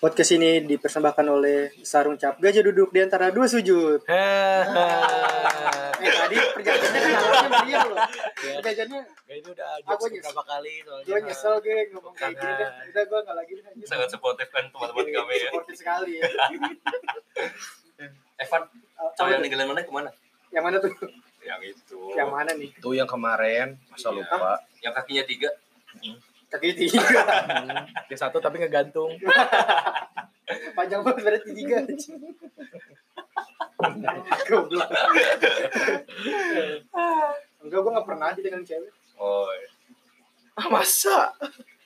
Podcast ini dipersembahkan oleh Sarung Cap. Gajah duduk di antara dua sujud. Eh tadi perjanjiannya kan awalnya beliau loh. Perjanjiannya Gak itu udah Aku beberapa kali soalnya. gue nyesel gue ngomong kayak gini. Udah gue gak lagi deh. sangat suportif kan teman-teman kami ya Supportif sekali ya. Evan Oh, cowok yang ninggalin mana ke mana Yang mana tuh? yang itu Yang mana nih? Itu yang kemarin, masa Iya. lupa. yang kakinya tiga Kaki tiga. Dia satu tapi ngegantung. Panjang banget berarti tiga. Goblok. Enggak, gue gak pernah aja dengan cewek. oh Ah, masa?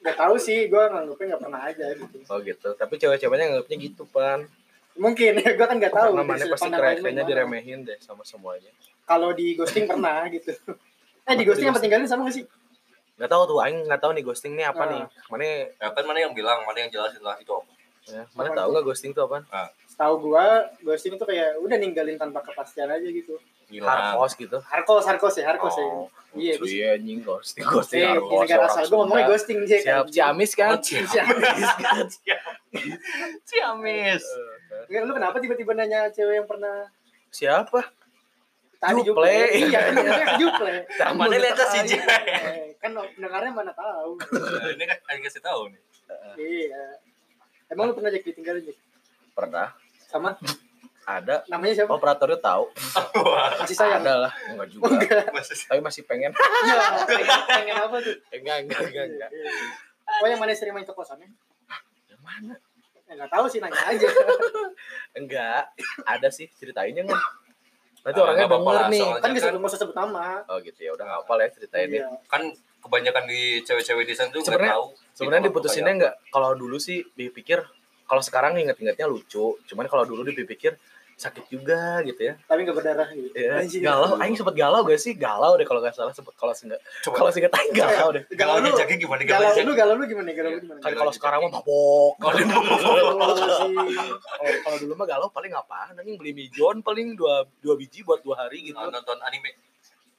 Gak tahu sih, gue nganggupnya gak pernah aja gitu. Oh gitu. Tapi cewek-ceweknya nganggapnya gitu, Pan. Mungkin ya, gue kan gak tahu. Karena mana pasti kayaknya diremehin deh sama semuanya. Kalau di ghosting pernah gitu. Eh di ghosting apa tinggalin sama gak sih? Gak tahu tuh, Aing gak tahu nih ghosting nih apa Ah. nih. Mana ya kan mana yang bilang mana yang jelasin lah itu apa ya, mana tahu tuh? gak ghosting tuh apa? Setahu gua ghosting itu kayak udah ninggalin tanpa kepastian aja gitu. Harkos gitu. Harkos, harkos ya, harkos ya. Oh, Iya, lucu gua- ya anjing ghosting ghosting Eh, di harkos, negara asal gue ngomongnya ghosting sih Siap Ciamis kan? Ciamis kan. Ciamis Eh, Enggak, lu kenapa tiba-tiba nanya cewek yang pernah Siapa? Tadi Juple. Iya, kan namanya Juple. mana lihat si. J Eh, kan pendengarnya mana tahu. Nah, ini kan Aing kasih tahu nih Iya. Emang lu pernah Jack ditinggalin Jack? Pernah Sama ada namanya siapa? operatornya tahu Masih sayang. ada lah enggak juga Enggak. Masih tapi masih pengen Iya, pengen, apa tuh? enggak enggak enggak enggak Oh yang mana sering main ke kosannya? yang mana Ya, nggak tahu sih nanya aja. enggak ada sih ceritainnya nggak berarti Ah, orangnya denger lah, nih. soalnya kan bisa kan- sebut nama. oh gitu ya. Udah nggak apa lah ya ceritain Iya. ya kan kebanyakan di cewek-cewek di sana tuh nggak Sebenarnya- tahu sebenarnya Itu diputusinnya enggak kalau dulu sih dipikir kalau sekarang inget-ingetnya lucu. Cuman kalau dulu dipikir sakit juga gitu ya. Tapi nggak berdarah gitu. ya Anjing. galau. Aing sempet galau gak sih? Galau deh kalau nggak salah. Sempet kalau seenggak Coba. kalau seenggak aing galau deh. Galau lu. Gimana? Galau lu, galau lu gimana? Galau lu gimana? kan kalau sekarang mah mabok. Kalau kalau dulu mah galau paling apa anjing beli mijon paling dua dua biji buat dua hari gitu. Oh, nonton anime.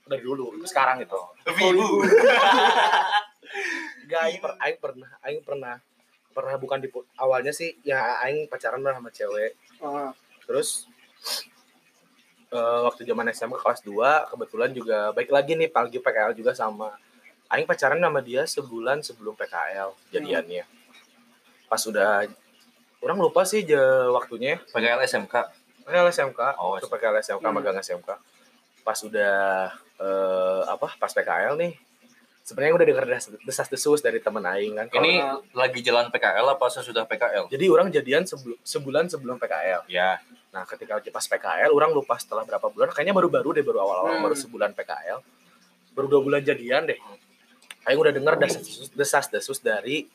Dari dulu sekarang itu Wibu Gak, aing, per, aing pernah, aing pernah, pernah bukan di awalnya sih, ya aing pacaran lah sama cewek. Terus eh, waktu zaman SMA kelas 2 kebetulan juga baik lagi nih pagi PKL juga sama. Aing pacaran sama dia sebulan sebelum PKL jadiannya. Pas udah orang lupa sih je, waktunya. PKL SMK PKL SMK, Oh, waktu PKL SMK Hmm. magang SMK. Pas udah eh, apa? Pas PKL nih. Sebenarnya udah denger desas- desas-desus dari temen aing kan. ini Kalau- lagi jalan PKL apa sesudah PKL Jadi orang jadian sebelum sebulan sebelum PKL. ya Nah, ketika pas PKL, orang lupa setelah berapa bulan. Kayaknya baru-baru deh, baru awal-awal, Hmm. baru sebulan PKL. Baru dua bulan jadian deh. Aing udah denger desas- desas-desus dari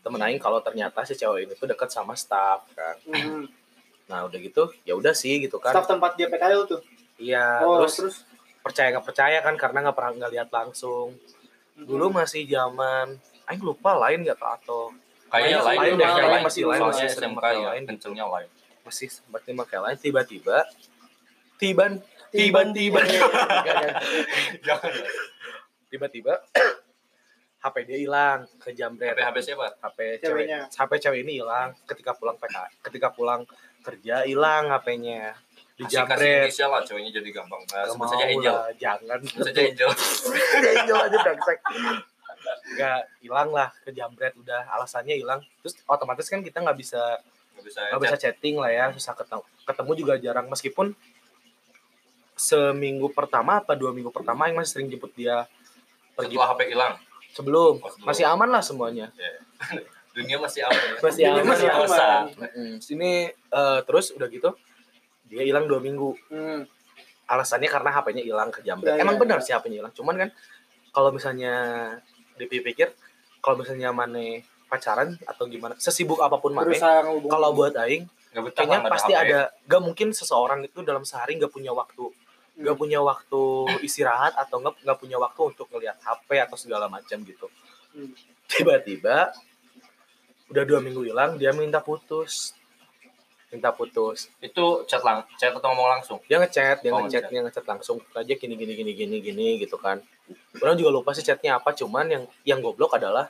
temen Aing kalau ternyata si cewek ini tuh deket sama staff kan. hmm. Nah, udah gitu, ya udah sih gitu kan. Staff tempat dia PKL tuh. Iya, Oh, terus, terus, percaya nggak percaya kan karena nggak pernah nggak lihat langsung. Dulu masih zaman Aing lupa lain nggak atau kayaknya Lain- lain lain lain lain. masih lain, masih sering pakai ya lain. kencengnya lain. Masih sempat pakai lain tiba-tiba tiban Tiban, tiban. tiban. Tiban. jangan tiba-tiba HP dia hilang ke jambret HP HP siapa? HP cewek. Ceweknya. HP cewek ini hilang ketika pulang PK ketika pulang kerja hilang HP-nya di kasih inisial lah cowoknya jadi gampang nah, sebut saja Angel. lah, jangan. Sebut saja Angel Angel aja brengsek. Nggak hilang lah ke jambret udah. Alasannya hilang. Terus otomatis kan kita nggak bisa nggak bisa bisa chatting lah ya susah ketemu. Ketemu juga jarang. Meskipun seminggu pertama apa dua minggu pertama yang masih sering jemput dia pergi. Setelah HP hilang? Sebelum. Oh, sebelum. masih aman lah semuanya. Dunia masih apa ya? Masih aman. masih lah. aman. Mm-mm. sini eh, terus udah gitu dia hilang dua minggu Hmm. alasannya karena HP-nya hilang ke jambret Ya, emang ya, benar ya. sih HP-nya hilang cuman kan kalau misalnya dipikir kalau misalnya Mane pacaran atau gimana sesibuk apa pun Mane kalau buat Aing kayaknya pasti HP. ada gak mungkin seseorang itu dalam sehari nggak punya waktu Hmm. nggak punya waktu istirahat atau nggak nggak punya waktu untuk ngelihat HP atau segala macam gitu Hmm. tiba-tiba udah dua minggu hilang dia minta putus minta putus itu chat lang chat atau ngomong langsung dia ngechat dia Oh, ngechat dia ngechat langsung aja gini gini gini gini gini gitu kan orang juga lupa sih chatnya apa cuman yang yang goblok adalah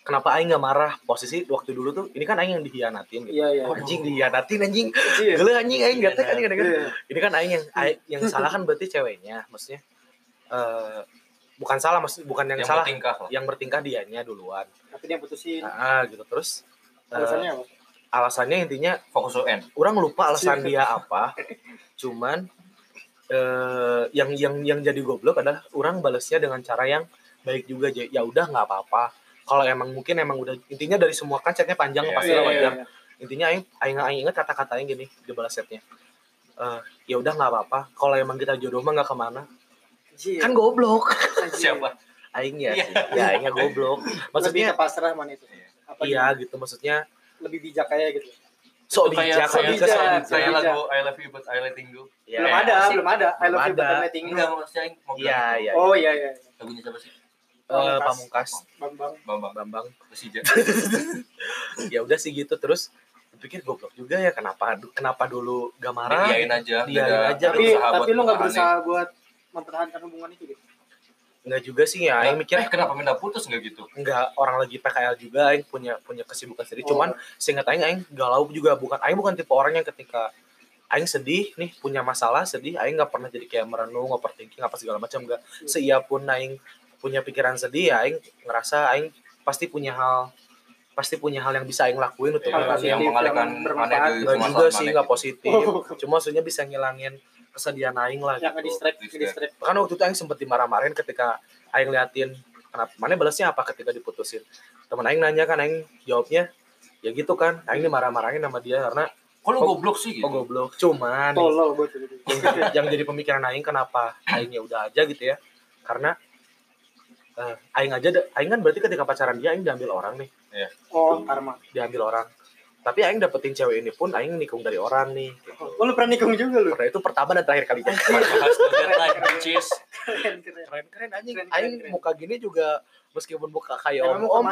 kenapa aing nggak marah posisi waktu dulu tuh ini kan aing yang dihianatin gitu. Iya iya. Oh, anjing dihianatin anjing Iya. gila anjing aing gak kan anjing Iya. ini kan aing yang aing- yang salah kan berarti ceweknya maksudnya eh bukan salah maksud bukan yang, yang salah bertingkah lah. yang bertingkah dianya duluan Tapi dia putusin. ah gitu terus eh, Alasannya apa? Alasannya intinya Fokus UN. orang lupa alasan dia apa cuman eh yang yang yang jadi goblok adalah orang balasnya dengan cara yang baik juga J. ya udah nggak apa-apa kalau emang mungkin emang udah intinya dari semua kan chatnya panjang Iya, pasti Iya, lah iya, wajar iya. intinya aing aing aing inget kata-katanya gini di balas chatnya Eh, ya udah nggak apa-apa kalau emang kita jodoh mah nggak ke mana kan goblok. Siapa? aing ya Iya. sih ya aingnya goblok maksudnya pasrah man itu. Apa iya dia? gitu maksudnya Lebih bijak kayak gitu. sok Itu kayak bijak sok kayak, bijak sok bijak. bijak kayak bijak. lagu I love you but I letting go. Ya, belum ya. ada, sih. belum ada. I love you but ada. letting you. Enggak maksudnya yang mau iya bilang iya Oh iya iya. lagunya siapa sih? Eh, pamungkas Bambang. Bambang bambang Persija. ya udah sih gitu terus pikir goblok juga ya kenapa kenapa dulu gak marah Diain aja. Diain aja. Tapi tapi lu nggak berusaha buat mempertahankan hubungan itu gitu. Nggak juga sih ya Aing mikir Eh kenapa minta putus nggak gitu? nggak orang lagi PKL juga Aing punya punya kesibukan sendiri Oh. cuman seingat Aing Aing galau juga bukan Aing bukan tipe orang yang ketika Aing sedih nih punya masalah sedih Aing nggak pernah jadi kayak merenung overthinking apa segala macam nggak Hmm. seia pun Aing punya pikiran sedih ya Aing ngerasa Aing pasti punya hal pasti punya hal yang bisa Aing lakuin untuk Hal Yang- positif yang mengalihkan nggak juga sih nggak positif Oh. cuma maksudnya bisa ngilangin kesedihan Aing lah Yang gitu. Distract. kan waktu itu Aing sempet dimarah-marahin ketika Aing liatin kenapa mana balasnya apa ketika diputusin teman Aing nanya kan Aing jawabnya ya gitu kan Aing dimarah-marahin sama dia karena Kok lu Oh, goblok sih gitu? oh goblok cuman Tolol buat itu. yang, jadi, yang jadi pemikiran Aing kenapa Aing ya udah aja gitu ya karena eh, Aing aja Aing kan berarti ketika pacaran dia Aing diambil orang nih Oh, karma. diambil orang tapi Aing dapetin cewek ini pun Aing nikung dari orang nih gitu. Oh, lu pernah nikung juga lu? karena itu pertama dan terakhir kalinya. Keren, keren. keren keren anjing Aing muka gini juga meskipun muka kayak om om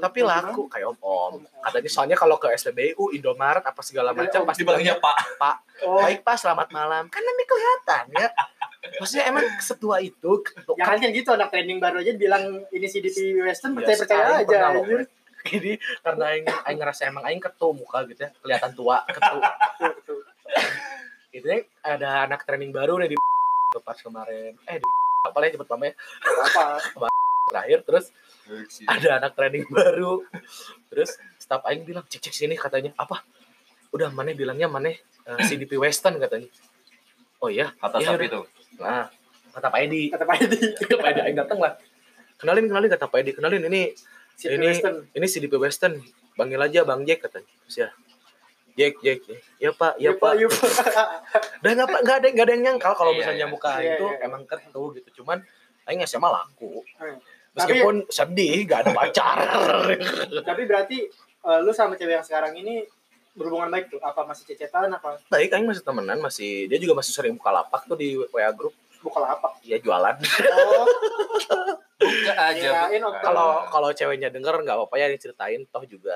tapi laku kayak om om katanya soalnya kalau ke SPBU Indomaret apa segala macam pasti Dipanggilnya Pak. pak Oh, baik pak selamat malam kan nanti kelihatan ya maksudnya emang setua itu jangan kan gitu anak training baru aja bilang ini CDP Western Ya, percaya-percaya Aing aja. Ini karena aing aing ngerasa emang aing ketu muka gitu ya kelihatan tua ketu. Itu ya ada anak training baru nih di pas kemarin. Eh di apa lah cepet pamit Apa? terakhir terus ada anak training baru. Terus staff aing bilang cek cek sini katanya. Apa? Udah mana bilangnya mana eh, CDP Western katanya. Oh iya Kata Iya, siapa itu? nah kata Pak Edi. Kata Pak Edi. kata Pak Edi aing datang lah. Kenalin kenalin kata Pak Edi. Kenalin ini CDP ini Western. ini CDP Western. Panggil aja Bang Jack katanya. Terus ya Jack Jack. Ya Pak. Ya Pak. Iya, Pak. dan nggak Pak nggak ada nggak ada yang nyangkal kalau Iya, misalnya iya. muka Iya, itu iya. emang ketu gitu. Cuman aing nggak sama laku. Hmm. meskipun sedih nggak ada pacar. Tapi berarti eh, lu sama cewek yang sekarang ini berhubungan baik tuh? Apa masih cecetan apa? Baik aing masih temenan masih dia juga masih sering buka lapak tuh di WA grup buka lapak? ya jualan Oh, Buka aja. Kalau kalau ceweknya denger nggak apa-apa ya diceritain toh juga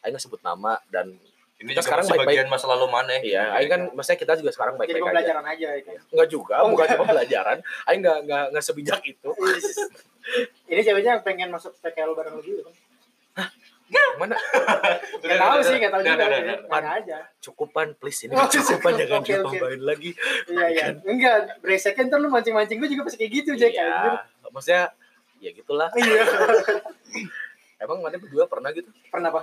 aing nggak sebut nama dan Ini Kita juga sekarang masih baik-baik. bagian masa lalu mana? iya aing kan maksudnya kita juga sekarang jadi baik-baik aja pembelajaran aja ya kan. nggak juga Oh, bukan cuma pelajaran aing nggak nggak nggak sebijak itu Ini ceweknya yang pengen masuk PKL bareng lu juga kan? Mana Gak tahu sih, gak tahu juga. Nanya aja. cukupan please ini Oh, cukupan jangan oke. ditambahin lagi Iya, iya. Enggak, breseknya ntar lu mancing-mancing gue juga pasti kayak gitu, Jack. iya maksudnya ya gitulah Iya. emang mana berdua pernah gitu Pernah apa?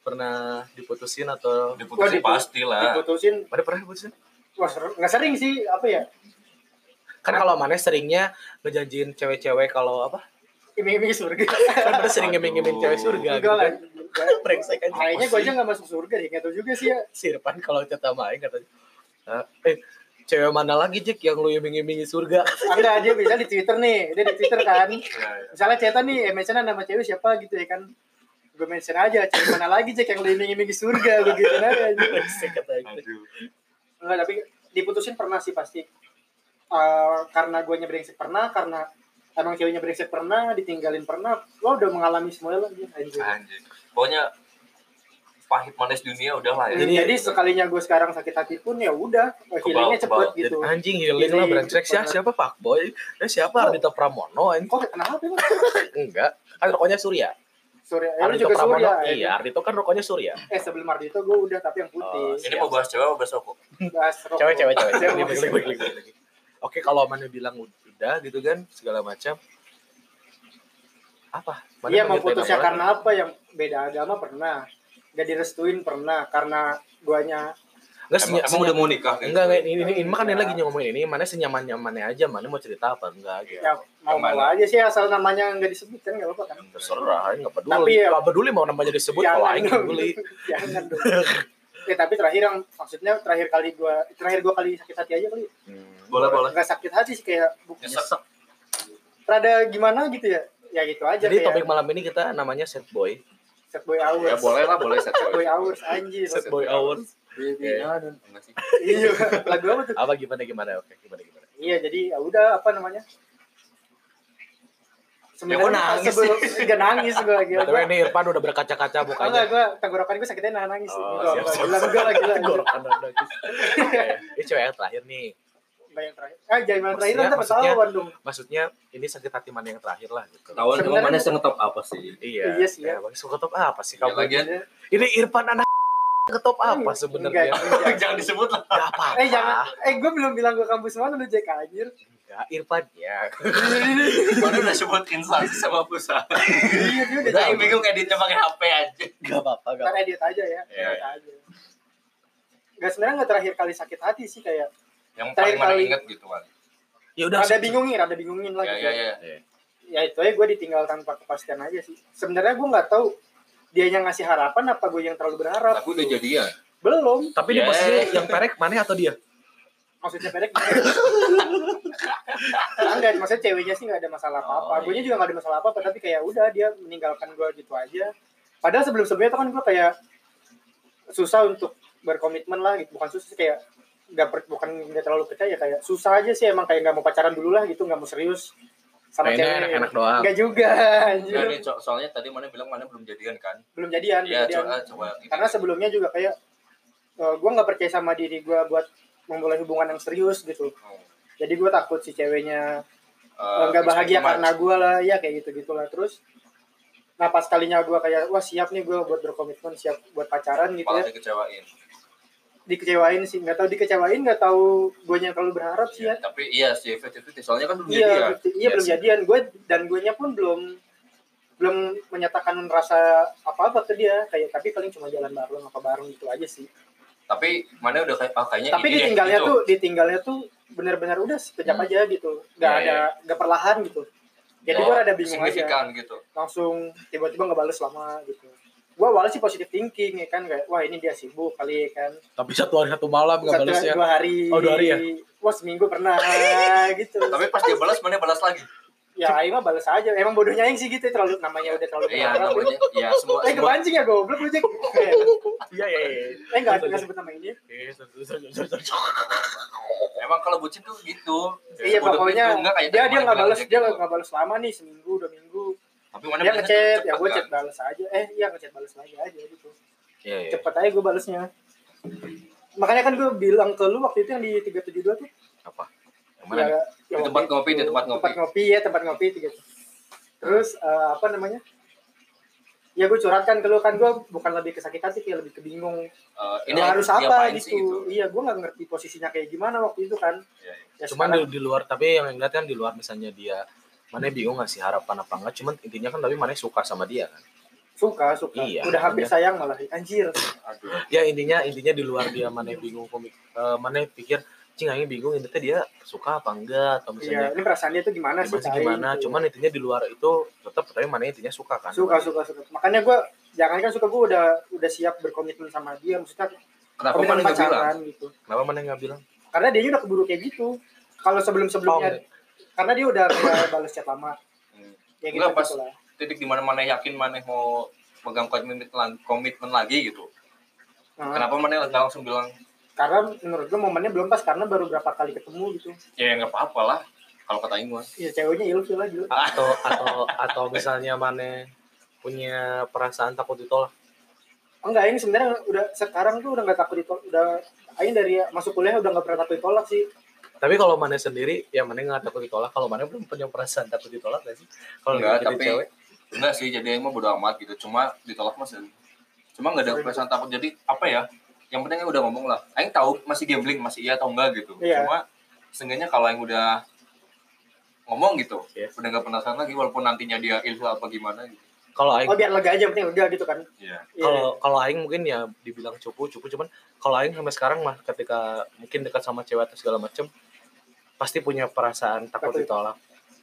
pernah diputusin atau Diputusin pasti lah. Diputusin. mana pernah diputusin Wah, nggak sering sih. Apa ya? kan kalau mana seringnya ngejanjiin cewek-cewek kalau apa Iming-iming surga. kan pada sering ngeming-ngeming cewek surga gitu Enggak lah. kan brengsek aja Kayaknya gue aja gak masuk surga deh. Gak tau juga sih ya. si Irfan kalau cerita main katanya "Ah, eh cewek mana lagi Jack yang lu iming-imingi surga Enggak, dia bisa di Twitter nih. Dia di Twitter kan. Iya, iya. Misalnya cetan nih, eh, mention nama cewek siapa gitu ya kan. Gue mention aja, cewek mana lagi Jack yang lu iming-iming di surga. Begitu aja. gitu. Aduh. Enggak, tapi diputusin pernah sih pasti. Eh, karena gue brengsek pernah, karena emang ceweknya brengsek pernah, ditinggalin pernah. Lo udah mengalami semuanya lah. anjir. Anjir. Pokoknya pahit manis dunia udah lah ya. Jadi, jadi sekalinya gue sekarang sakit hati pun ya udah healingnya cepet kebal. gitu. anjing healing lah brengsek siapa siapa Pak Boy eh siapa Ardita Pramono anjing Kok kenapa emang? enggak kan rokoknya Surya Surya lu Ardito juga Pramono Surya iya Ardito kan rokoknya Surya eh sebelum Ardito gue udah tapi yang putih Oh, Ini mau bahas cewek atau bahas rokok? bahas rokok. cewek cewek cewek Cewek. Oke kalau mana bilang udah gitu kan segala macam apa Mana iya mau nyeritain putusnya apa karena apa yang beda agama pernah gak direstuin pernah karena guanya Enggak, Emang, emang udah mau nikah? gitu? enggak, enggak, ini, ini, ini makan lagi ngomongin ini, mana senyaman nyamannya aja, mana mau cerita apa enggak gitu. ya mau mau aja sih asal namanya nggak disebutkan nggak apa kan Terserah, enggak peduli. Tapi ya- Enggak peduli mau namanya disebut kalau aing nggak peduli. jangan dong ya tapi terakhir yang maksudnya terakhir kali gua terakhir gua kali sakit hati aja kali Hmm. Boleh, boleh. nggak sakit hati sih kayak bu- Nyesek. rada gimana gitu ya ya gitu aja Jadi kayak topik malam ini kita namanya set boy. set boy hours Ya boleh lah, boleh set set boy hours anjir Set boy hours. Dan enggak sih. iya lagu apa tuh Apa gimana gimana? Oke, gimana gimana. iya jadi ya udah apa namanya Ya, gua nangis sebelum nggak nangis gue lagi Tapi ini Irfan udah berkaca-kaca Oh, enggak, gue tenggorokan gue sakitnya nahan nangis. Oh, Enggak, siap, siap. gila. Tenggorokan nangis. Ini cewek yang terakhir nih. Yang terakhir. Ah, jangan terakhir Maksudnya- nanti maksudnya- ketahuan dong. Maksudnya ini sakit hati mana yang terakhir lah gitu. Tahu emang Sebenarnya- mana yang ngetop apa sih? Iya. Iya sih, ya. Ya, Bang, suka top apa sih kamu? lagian Ini Irfan anak ketop apa sebenarnya? Enggak, enggak. jangan disebut lah. Enggak apa. Eh jangan, eh gue belum bilang gue kampus mana lu Jack anjir. Enggak, Irfan ya. Mana udah sebut instansi sama perusahaan. Iya dia udah bingung editnya pakai HP aja. Enggak apa-apa, enggak Ntar edit aja ya, Iya, edit aja. Gak sebenarnya nggak terakhir kali sakit hati sih kayak Yang Terakhir paling mana kali. inget gitu kan. Ya udah. rada bingungin, rada bingungin lah Ya ya ya. Ya itu aja gue ditinggal tanpa kepastian aja sih. Sebenarnya gue nggak tahu dia yang ngasih harapan apa gue yang terlalu berharap. Aku udah jadian. Belum. Tapi dia Ya. posisinya yang perek mana atau dia? Maksudnya pendek enggak maksudnya ceweknya sih nggak ada masalah apa apa Oh, gue juga nggak ada masalah apa apa tapi kayak udah dia meninggalkan gue gitu aja padahal sebelum sebelumnya tuh kan gue kayak susah untuk berkomitmen lah gitu bukan susah sih kayak nggak per- bukan nggak terlalu percaya kayak susah aja sih emang kayak nggak mau pacaran dulu lah gitu nggak mau serius sama Mainnya cewek enak-enak doang. nggak juga anjir. Nah, ini so- soalnya tadi mana bilang mana belum jadian kan? belum jadian belum Iya, jadian coba coba. karena sebelumnya juga kayak gue nggak percaya sama diri gue buat memulai hubungan yang serius gitu. Oh. jadi gue takut si ceweknya Eh, nggak bahagia expect too karena gue lah ya kayak gitu gitulah terus nah pas kalinya gue kayak wah siap nih gue buat berkomitmen siap buat pacaran gitu malah ya. dikecewain. dikecewain sih nggak tahu dikecewain nggak tahu gue yang terlalu berharap sih ya. Iya, tapi iya sih 50-50 soalnya kan belum iya jadian. betul. iya belum jadian. Gue dan gue nya pun belum belum menyatakan rasa apa apa ke dia. Kayak tapi paling cuma jalan bareng apa bareng gitu aja sih Tapi mana udah kayak ah, kayaknya tapi ini deh, ditinggalnya gitu. tuh ditinggalnya tuh benar-benar udah sekejap Hmm. aja gitu nggak Iya, ada nggak perlahan gitu jadi Oh, gue rada bingung aja gitu. langsung tiba-tiba nggak balas lama gitu gua awalnya sih positif thinking ya kan kayak wah ini dia sibuk kali ya kan Tapi satu hari satu malam nggak balas ya. dua hari Oh, dua hari ya? wah seminggu pernah gitu Tapi pas dia balas mana balas lagi. Ya Aing mah balas aja. Emang bodohnya Aing sih gitu terlalu namanya udah terlalu Iya, namanya. Ya semua eh kepancing ya goblok lu eh Iya iya iya. eh, nggak nggak sebut nama ini. Iya, emang kalau bucin tuh gitu. iya Bodoh pokoknya gitu, enggak dia dia nggak balas dia gitu. nggak balas lama nih seminggu dua minggu. Tapi mana dia ngechat ya gue chat balas aja. Eh iya ngechat balas lagi aja gitu. Iya iya. cepet aja gue balesnya. Makanya kan gue bilang ke lu waktu itu yang di 372 tuh. Apa? Yang mana? Ya, Di tempat ngopi, di tempat ngopi. tempat ngopi ya tempat ngopi tiga terus eh, apa namanya ya gue curhatkan ke lu kan gue bukan lebih ke sakit hati kayak lebih ke bingung Eh, ini harus apa gitu. sih iya gue nggak ngerti posisinya kayak gimana waktu itu kan Iya, iya. ya, Cuman sekarang- di, di luar tapi yang ngeliat kan di luar misalnya dia mana bingung ngasih harapan apa enggak cuman intinya kan tapi mana suka sama dia kan suka suka Iya, udah hampir iya. sayang malah anjir Aduh. ya intinya intinya di luar dia mana bingung komik eh, mana pikir cing aing bingung ini teh dia suka apa enggak atau iya misalnya ini perasaan dia tuh gimana sih gimana, sih, Tai, gimana? Gitu. cuman intinya di luar itu tetap tapi mana intinya suka kan? Suka suka suka. Makanya gue jangan kan suka gue udah udah siap berkomitmen sama dia maksudnya Kenapa mana nggak bilang? gitu. Kenapa mana nggak bilang? Karena dia udah keburu kayak gitu. Kalau sebelum sebelumnya Oh, karena dia udah balas chat lama. Hmm. ya gitu, Enggak, pas- gitu lah. Titik di mana mana yakin mana mau pegang komitmen komitmen lagi gitu. Nah, Kenapa mana nggak langsung bilang karena menurut gue momennya belum pas karena baru berapa kali ketemu gitu. Ya nggak apa-apa lah kalau kata mah. ya ceweknya ilfil lah gitu atau atau atau misalnya mana punya perasaan takut ditolak? Enggak ini sebenarnya udah sekarang tuh udah nggak takut ditolak udah Aing dari masuk kuliah udah nggak pernah takut ditolak sih. Tapi kalau mana sendiri ya mana nggak takut ditolak. Kalau mana belum punya perasaan takut ditolak gak sih? Kalau Enggak, deketin tapi cewek? enggak sih jadi mah bodo amat gitu. Cuma ditolak mas cuma nggak ada perasaan takut. Jadi apa ya yang penting udah ngomong lah aing tahu masih gambling masih iya atau enggak gitu Iya. cuma seenggaknya kalau aing udah ngomong gitu Iya. udah nggak penasaran lagi walaupun nantinya dia ilfil apa gimana gitu Kalau aing oh biar lega aja penting lega gitu kan iya Iya. kalau kalau aing mungkin ya dibilang cupu cupu cuman kalau aing sampai sekarang mah ketika mungkin dekat sama cewek atau segala macem pasti punya perasaan takut Takut. ditolak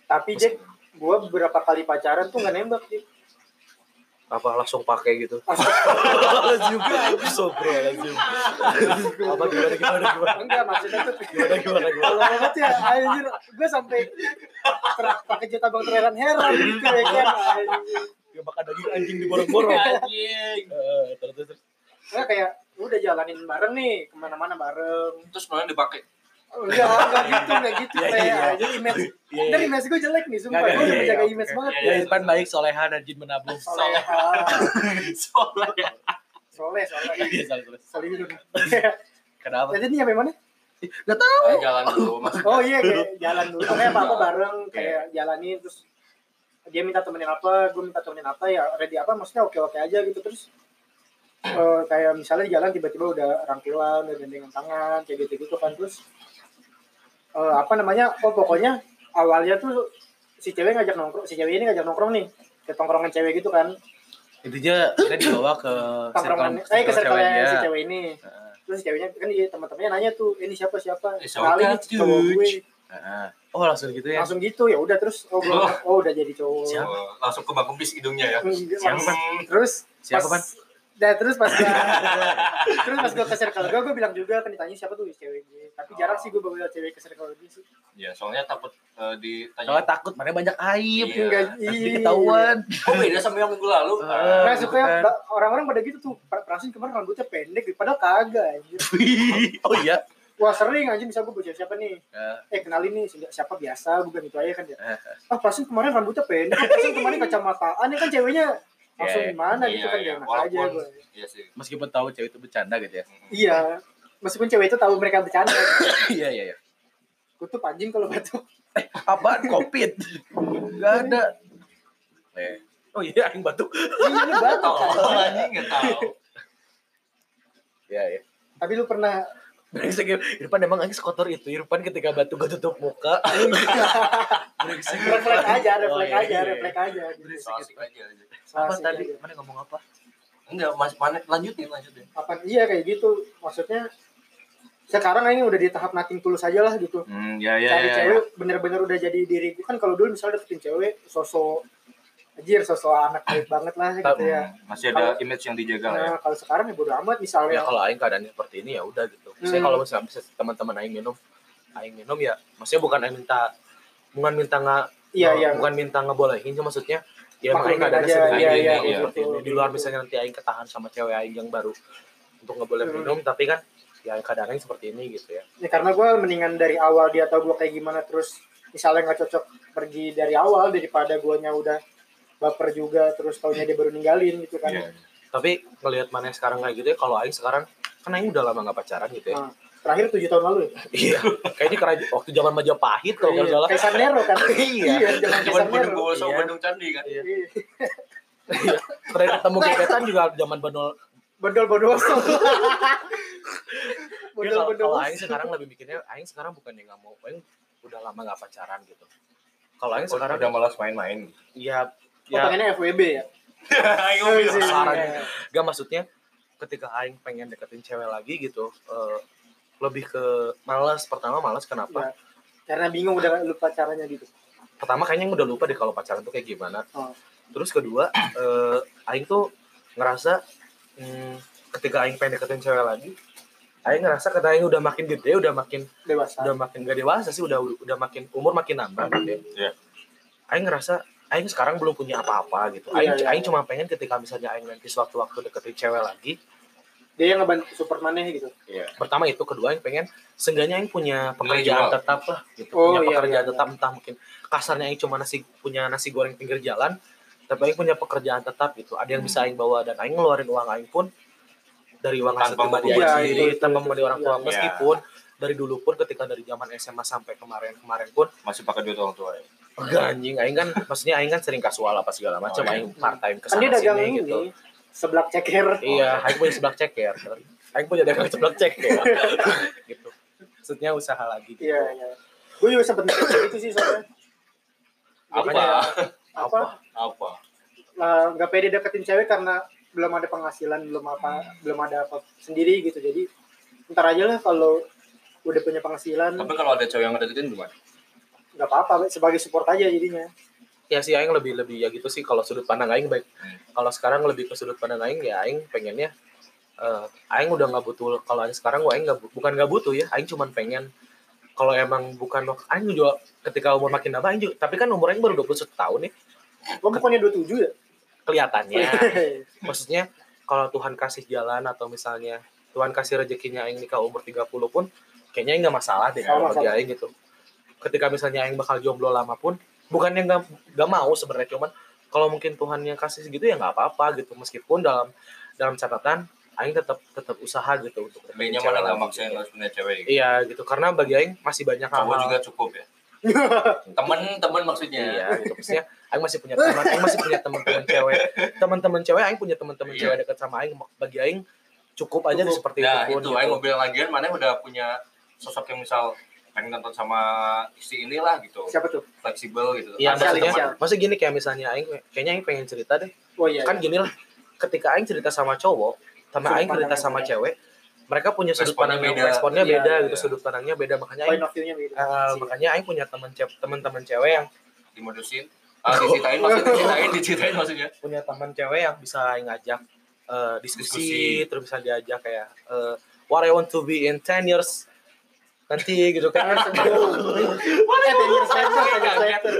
tapi Jack gue beberapa kali pacaran tuh nggak nembak Jack. Apa langsung pakai gitu? Juga sobro lazim. Apa gimana gimana gimana? Enggak maksudnya tuh gimana gimana gimana? Kalau banget ya anjir gue sampai pakai juta bang heran heran gitu ya kan anjir. dia makan daging anjing di borong-borong anjing. Eh, terus terus kayak udah jalanin bareng nih ke mana-mana bareng. Terus malah dipakai enggak enggak gitu enggak gitu Iya, kayak iya. aja image. Iya, iya. dari image gue jelek nih sumpah. Gue udah iya, menjaga iya, image oke. banget ya Irfan baik soleha dan jin menabung. Soleha. Soalnya soleh soleh. Iya, salah, salah. solihun kenapa? Jadi ini sampai mana? Nggak tahu. Aing jalan dulu mas. Oh iya kayak jalan dulu. Kayak apa apa bareng kayak jalanin terus dia minta temenin apa gue minta temenin apa ya ready apa maksudnya oke oke aja gitu. Terus eh, kayak misalnya di jalan tiba-tiba udah rangkulan udah gandengan tangan kayak gitu gitu kan. Terus eh, apa namanya oh pokoknya awalnya tuh si cewek ngajak nongkrong si cewek ini ngajak nongkrong nih ke tongkrongan cewek gitu kan. Intinya kita dibawa ke tongkrongan eh ke circle si cewek ini. Heeh. terus si ceweknya kan dia teman-temannya nanya tuh ini siapa siapa Eh, kenalin siapa nih cowok tuh? gue. Heeh. oh langsung gitu ya? Langsung gitu ya udah terus oh, gua- oh udah jadi cowok. Siapa? Oh, langsung ke kumpis hidungnya ya. Siapa, terus Siapa, pas, Nah, terus pas gua, terus pas gua ke circle gua, gua bilang juga kan ditanya siapa tuh cewek gue. Tapi jarang sih gua bawa cewek ke circle gue sih. ya soalnya takut eh, ditanya soalnya takut mana banyak aib Iya. Enggak, nanti iya. ketahuan oh beda sama yang minggu lalu. Ah. Nah, suka orang-orang pada gitu tuh. Per- Perasaan kemarin rambutnya pendek, padahal kagak anjir. oh iya Wah sering anjir misal gua bawa cewek siapa nih. Eh, Eh kenalin nih si- siapa biasa, bukan itu aja kan ya. eh, Ah perasaan kemarin rambutnya pendek, perasaan kemarin kacamataan, ya kan ceweknya langsung Iya. gimana gitu Iya, kan iya. gak enak aja Walaupun- gua. iya sih meskipun tahu cewek itu bercanda gitu ya Iya. Meskipun cewek itu tahu mereka bercanda. iya iya iya Kutup anjing kalau batuk. apaan covid nggak ada eh. oh iya yang batuk Iya, lu batuk. oh kan. anjing nggak tahu iya iya Tapi lu pernah Brengsek ya. Irfan emang anjing sekotor itu. Irfan ketika batuk gak tutup muka. Brengsek. refleks aja, refleks Oh, iya, aja, refleks aja. asik aja aja. Apa tadi? Mana ngomong apa? enggak mas mana lanjutin lanjutin Apa iya kayak gitu. Maksudnya sekarang ini udah di tahap nothing tulus aja lah gitu. hmm ya ya Cari ya, ya. cewek bener-bener udah jadi diri kan kalau dulu misalnya deketin cewek sosok anjir sosok anak baik banget lah gitu ya. Hmm, masih ada image yang dijaga ya Nah, kalau sekarang ya bodo amat Ya misalnya. kalau aing keadaannya seperti ini ya udah gitu. Saya Hmm. kalau misalnya bisa teman-teman aing minum, aing minum ya maksudnya bukan aing minta bukan minta nggak Iya, iya. bukan minta ngebolehin cuma maksudnya ya Maklumin keadaannya aja, seperti iya, ini, iya, gitu. seperti betul. ini. Di luar misalnya nanti aing ketahan sama cewek aing yang baru untuk nggak boleh Hmm. minum tapi kan ya keadaannya seperti ini gitu ya. Ya, karena gue mendingan dari awal dia tahu gue kayak gimana terus misalnya nggak cocok pergi dari awal daripada guanya udah baper juga terus taunya dia baru ninggalin gitu kan. Iya. Tapi ngelihat mana sekarang kayak gitu ya kalau aing sekarang kan aing udah lama nggak pacaran gitu ya. Nah, terakhir tujuh tahun lalu ya. Iya, kayaknya kera- waktu zaman Majapahit kalau nggak Iya, salah. Kaisar Nero kan. Iya. zaman Cuman Kaisar Bandung Nero. Sama Iya. Bandung Candi kan. Iya. Terakhir ketemu gebetan juga zaman Banul. Bondol Bondowoso. Ya, Bondol kalau, kalau Bondowoso. Aing sekarang lebih mikirnya, Aing sekarang bukan yang nggak mau, Aing udah lama nggak pacaran gitu. Kalau Aing sekarang, udah malas main-main. ya, Oh, ya, pengennya FWB ya. Oh, bilang. iya. sarannya. gak maksudnya ketika Aing pengen deketin cewek lagi gitu, eh, lebih ke malas. Pertama malas kenapa? Ya. Karena bingung udah lupa caranya gitu. Pertama kayaknya udah lupa deh kalau pacaran tuh kayak gimana. Oh. Terus kedua, eh, Aing tuh ngerasa hmm, ketika Aing pengen deketin cewek lagi, Aing ngerasa ketika Aing udah makin gede, udah makin Dewasa. udah makin gak dewasa sih, udah udah makin umur makin nambah gitu ya. Iya. Aing ngerasa Aing sekarang belum punya apa-apa gitu. Iya, Aing, iya. Aing cuma pengen ketika misalnya Aing nanti suatu-waktu deketin cewek lagi, Dia yang ngebantu Superman-nya gitu. pertama itu, kedua Aing pengen seenggaknya Aing punya pekerjaan tetap lah gitu. Oh, punya iya, pekerjaan iya, tetap entah mungkin kasarnya Aing cuma nasi punya nasi goreng pinggir jalan, tapi Aing punya pekerjaan tetap gitu. Ada yang bisa Aing bawa dan Aing ngeluarin uang Aing pun dari uang hasil pribadi Aing sendiri, Iya, tanpa itu, membeli orang tua. iya. Dari dulu pun ketika dari zaman SMA sampai kemarin-kemarin pun Masih pakai duit orang tua ya. enggak anjing. Aing kan maksudnya aing kan sering kasual apa segala macam. Oh, iya. aing part time ke kan sini ini gitu seblak ceker. Iya aing punya sebelah ceker. Aing punya dagang sebelah ceker. Gitu. Maksudnya usaha lagi gitu. Iya iya. Gue juga sempet gitu sih soalnya. Apa? apa? Apa? Apa? lah, nggak pede deketin cewek karena belum ada penghasilan belum apa belum ada apa sendiri gitu. Jadi ntar aja lah kalau udah punya penghasilan. Tapi kalau ada cewek yang ngedeketin gimana? nggak apa-apa sebagai support aja jadinya. Ya sih aing lebih lebih ya gitu sih kalau sudut pandang aing baik Hmm. kalau sekarang lebih ke sudut pandang aing ya aing pengennya eh aing udah nggak butuh kalau aing sekarang gua aing nggak bu- bukan nggak butuh ya aing cuman pengen. Kalau emang bukan aing juga ketika umur makin nambah aing juga tapi kan umur aing baru 21 tahun nih. Lo bukannya 27 ya? Kelihatannya. Maksudnya kalau Tuhan kasih jalan atau misalnya Tuhan kasih rezekinya aing nikah umur 30 pun kayaknya nggak masalah deh kalau bagi aing gitu ketika misalnya aing bakal jomblo lama pun bukannya nggak nggak mau sebenarnya cuman kalau mungkin Tuhan yang kasih segitu ya nggak apa-apa gitu meskipun dalam dalam catatan aing tetap tetap usaha gitu untuk mana lagi maksain gitu. harus punya cewek gitu. iya gitu karena bagi aing masih banyak Cowok hal-hal juga cukup ya. Temen-temen maksudnya. Iya, gitu. Maksudnya Aing masih punya teman, Aing masih punya teman-teman cewek. Teman-teman cewek Aing punya teman-teman Iya. cewek dekat sama Aing. Bagi Aing cukup aja Cukup. seperti Nah itu pun. itu, gitu. Aing mau bilang lagian mana udah punya sosok yang misal pengen nonton sama istri inilah gitu siapa tuh fleksibel gitu Iya, maksudnya, maksudnya gini kayak misalnya Aing, kayaknya Aing pengen cerita deh. oh iya Kan gini lah, ketika Aing cerita sama cowok, sama Sudut Aing cerita sama beda. cewek, mereka punya sudut Responnya pandang yang beda. responnya Iya, beda iya. gitu, sudut pandangnya beda. Makanya Aing, point of view-nya beda eh, Sih. makanya Aing punya teman cewek, teman-teman cewek yang dimodusin ah diceritain maksudnya diceritain diceritain maksudnya punya teman cewek yang bisa Aing ngajak eh, diskusi, Diskusi. terus bisa diajak kayak eh, what I want to be in 10 years nanti gitu kan. Eh ten years later ten years later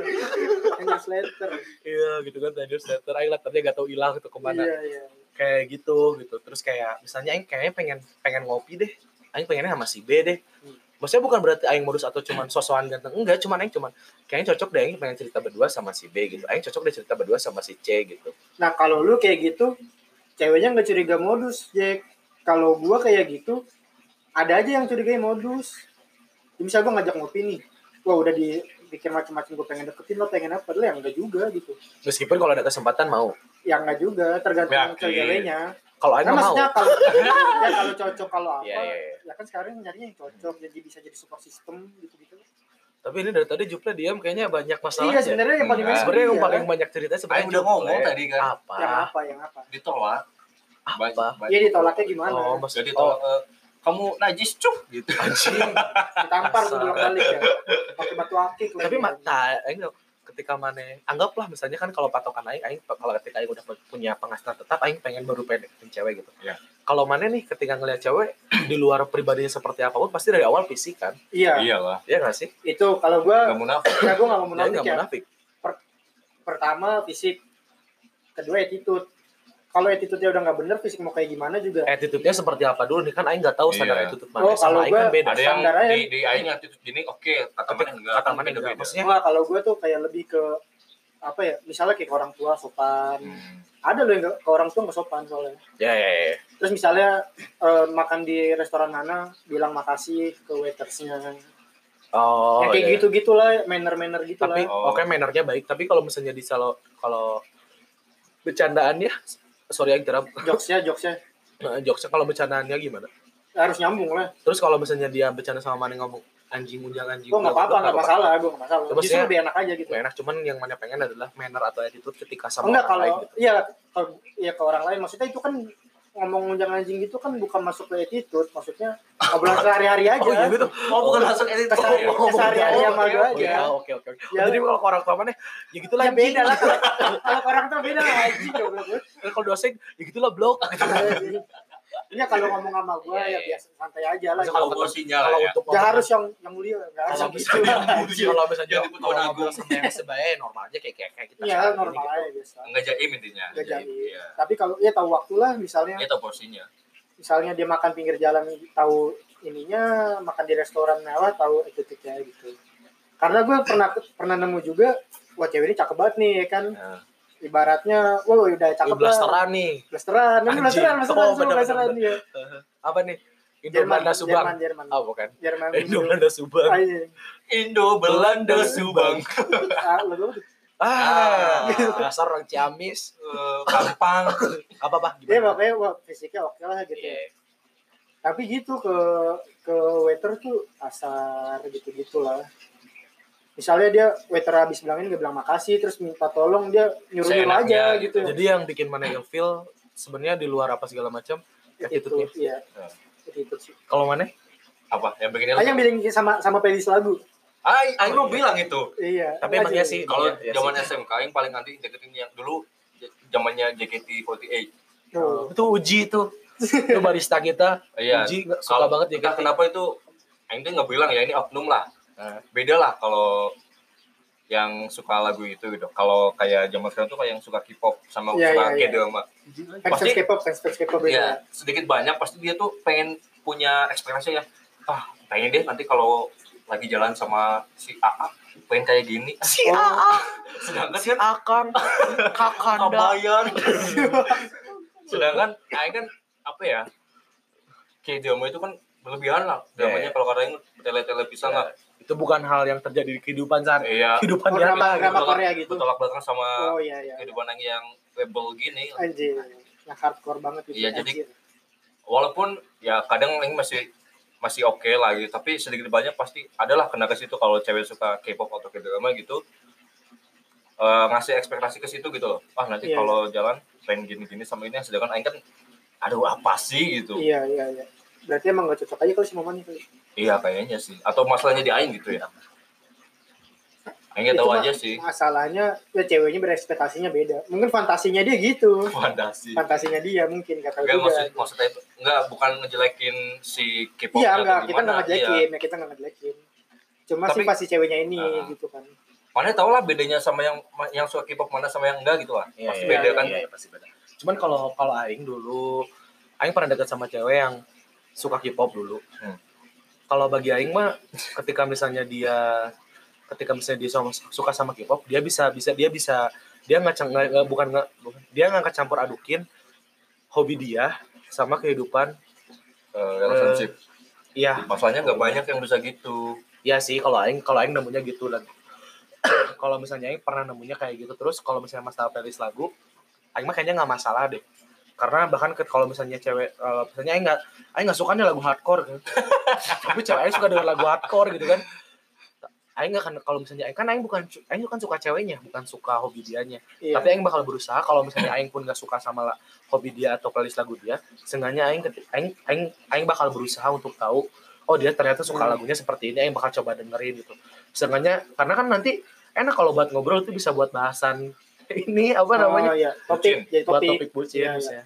ten years later iya gitu kan 10 years later Aing letternya gak tau hilang gitu ke mana. Iya iya. Kayak gitu gitu. Terus kayak misalnya Aing kayaknya pengen pengen ngopi deh. Aing pengennya sama si B deh. Hmm. maksudnya bukan berarti Aing modus atau cuman sosokan ganteng. Enggak cuman Aing cuman kayaknya cocok deh Aing pengen cerita berdua sama si B gitu. Aing cocok deh cerita berdua sama si C gitu. Nah kalau lu kayak gitu, ceweknya nggak curiga modus, Jack. Kalau gua kayak gitu, ada aja yang curiga modus. Ya, misal gua ngajak ngopi nih, wah udah dipikir macam-macam gua pengen deketin lo pengen apa, padahal yang enggak juga gitu. meskipun kalau ada kesempatan mau Yang enggak juga, tergantung ceweknya. kalau Aing Kan mah mau maksudnya kalau ya kalau cocok kalau apa, Iya, iya, iya. ya kan sekarang nyarinya yang cocok, jadi bisa jadi support system gitu-gitu. tapi ini dari tadi Jupla diam kayaknya banyak masalah Iya sebenarnya yang paling Enggak. sebenarnya yang iya. paling banyak cerita sebenarnya udah Juple. ngomong tadi kan. apa yang apa yang apa? ditolak apa Iya ditolaknya gimana? oh maksud jadi oh, kamu najis cuh gitu. Anjing. Ditampar tuh bolak balik ya, pakai batu akik. tapi mata aing ketika mana anggaplah misalnya kan kalau patokan aing aing kalau ketika aing udah punya penghasilan tetap aing pengen baru pengen deketin cewek gitu. Iya. kalau mana nih ketika ngelihat cewek di luar pribadinya seperti apa pun pasti dari awal fisik kan? Iya, iyalah. Ya nggak sih? Itu kalau gua nggak munafik. Ya gua nggak mau dia munafik ya. munafik. Pertama fisik kedua attitude kalau attitude-nya udah nggak bener fisik mau kayak gimana juga. Attitude-nya seperti apa dulu? Nih kan aing nggak tahu standar Iya. attitude Oh, mana sama kalau aing kan beda. Ada yang di di aing attitude gini oke kata tapi mana enggak kata mana enggak maksudnya? Enggak, kalau gue tuh kayak lebih ke apa ya misalnya kayak ke orang tua sopan. Hmm. ada loh yang nggak- ke orang tua nggak sopan soalnya. Ya ya ya. Terus misalnya eh, makan di restoran mana bilang makasih ke waitersnya. Oh ya kayak iya. gitu gitulah. Manner manner gitu tapi lah Oh. oke mannernya baik. Tapi kalau misalnya di kalau kalau bercandaannya sorry yang kira jokesnya jokesnya. Jokesnya kalau bercandaannya gimana? Harus nyambung lah. Terus kalau misalnya dia bercanda sama mana ngomong anjing unjang anjing. Gue nggak apa-apa nggak masalah gue nggak masalah. Ya, justru lebih enak aja gitu. enak cuman yang mana pengen adalah manner atau attitude ketika sama enggak orang kalau lain gitu. iya kalau iya ke orang lain. Maksudnya itu kan ngomong jangan anjing gitu kan bukan masuk ke attitude maksudnya obrolan sehari-hari aja. Oh iya gitu. Oh bukan langsung edit Kesehari- ya? kesehari-hari sama gue Oh, aja. Iya, oke oke oke. Ya. jadi kalau orang tua mana ya gitulah ya beda lah kalau orang tua beda lah anjing kalau dosen ya gitulah blok Iya kalau ngomong sama gue Iya, ya iya. biasa santai aja lah. Kalau kalau gue sinyal kalau ya untuk Gak harus yang yang mulia, gak harus kalau yang gitu. kalau misalnya tahun ngobrol agung. sama yang sebaik normal aja kayak kayak kayak kita Iya normal gitu. aja biasa. nggak jaim intinya Gak jadi. Iya. Tapi kalau ya tahu waktu lah misalnya, ini tau porsinya misalnya dia makan pinggir jalan tahu ininya, makan di restoran mewah tahu etiketnya gitu. Karena gue pernah pernah nemu juga, wah cewek ini cakep banget nih ya kan. Ibaratnya, wah udah cakep lah. blasteran nih Blasteran, ini blasteran, blasteran, Oh, semua bener, blasteran dia. apa nih Indo Belanda Subang. Jerman, Jerman. Oh, bukan. Jerman. Indo Belanda Subang. Indo Belanda Subang Ah, lu dulu. Ah, dasar orang Ciamis. Eh, Kampang Apa, Pak? Dia Gimana? pokoknya wah, fisiknya oke lah gitu. Iya. Tapi gitu ke ke waiter tuh asar gitu gitulah. Misalnya dia waiter habis bilangin nggak bilang makasih terus minta tolong dia nyuruh nyuruh aja gitu. gitu. Jadi yang bikin mana ilfeel sebenarnya di luar apa segala macam itu attitude-nya. iya. Nah. Itu sih. Kalau mana? apa yang bikin Ah, yang bilang sama sama playlist lagu. ah Aing mau bilang itu Iya. Tapi emang iya sih. kalau Iya, iya zaman. SMK yang paling anti deketin yang dulu zamannya JKT48 Tuh. Itu uji tuh. Itu barista kita. iya Uji nggak suka Kalau- banget ya entah kenapa itu Aing tuh nggak bilang ya ini oknum lah Nah, beda lah kalau yang suka lagu itu gitu. Kalau kayak zaman sekarang tuh kayak yang suka K-pop sama Iya, suka iya, iya. K-drama Fans Pasti- K-pop, fans fans K-pop ya sedikit banyak. Pasti dia tuh pengen punya ekspektasi ya ah pengen deh nanti kalau lagi jalan sama si AA pengen kayak gini. Si Oh. AA, sedangkan si kan Akang, Kakanda. kabayan. Sedangkan Aing kan apa ya K-drama itu kan berlebihan lah. Iya, dramanya iya. kalau katanya tele-tele pisan lah Itu bukan hal yang terjadi di kehidupan sehari. iya Kehidupan Oh, drama- gitu. drama Korea gitu. bertolak belakang sama Oh iya iya. kehidupan yang yang rebel gini Anjir. Yang hardcore banget gitu. Iya, jadi- walaupun ya kadang Aing masih masih oke lah gitu tapi sedikit banyak pasti adalah kena ke situ kalau cewek suka K-pop atau K-drama gitu eh, ngasih ekspektasi ke situ gitu loh ah nanti Iya. kalau jalan pengen gini-gini sama ini sedangkan Aing kan aduh apa sih gitu Iya iya iya. Berarti emang gak cocok aja kalau si Mama nih. kali. Iya kayaknya sih atau masalahnya di Aing gitu ya Aing nggak tahu aja sih Masalahnya ya ceweknya berekspektasinya beda. Mungkin fantasinya dia gitu. fantasi Fantasinya dia mungkin kata enggak juga. maksud maksudnya itu enggak bukan ngejelekin si K-pop Iya atau enggak, kita enggak ngejelekin, iya. ya kita enggak ngejelekin. Cuma Tapi- sih pasti ceweknya ini Ah. gitu kan. mana tau lah bedanya sama yang yang suka K-pop mana sama yang enggak gitu lah Iya, pasti iya, beda iya, kan Iya, iya, pasti beda. Cuman kalau kalau aing dulu aing pernah dekat sama cewek yang suka K-pop dulu. Hmm. Kalau bagi aing mah ketika misalnya dia ketika misalnya dia sama, suka sama K-pop, dia bisa bisa dia bisa dia nggak bukan nggak bukan- dia nggak campur adukin hobi dia sama kehidupan Eh, relationship. iya. Masalahnya nggak banyak yang bisa gitu. Iya sih kalau aing kalau aing nemunya gitu dan kalau misalnya aing pernah nemunya kayak gitu terus kalau misalnya masalah playlist lagu aing mah kayaknya nggak masalah deh karena bahkan ke- kalau misalnya cewek eh, misalnya aing nggak aing nggak suka nih lagu hardcore kan tapi cewek aing suka dengan lagu hardcore gitu kan aing nggak kan kalau misalnya aing kan aing bukan aing bukan suka ceweknya bukan suka hobi dianya Iya. tapi aing bakal berusaha kalau misalnya aing pun nggak suka sama la- hobi dia atau playlist lagu dia seenggaknya aing aing aing aing bakal berusaha untuk tahu oh dia ternyata suka Hmm. lagunya seperti ini aing bakal coba dengerin gitu seenggaknya karena kan nanti enak kalau buat ngobrol itu bisa buat bahasan ini apa namanya Oh, iya. Topik, jadi buat topik. topik bucin Iya, iya. misalnya.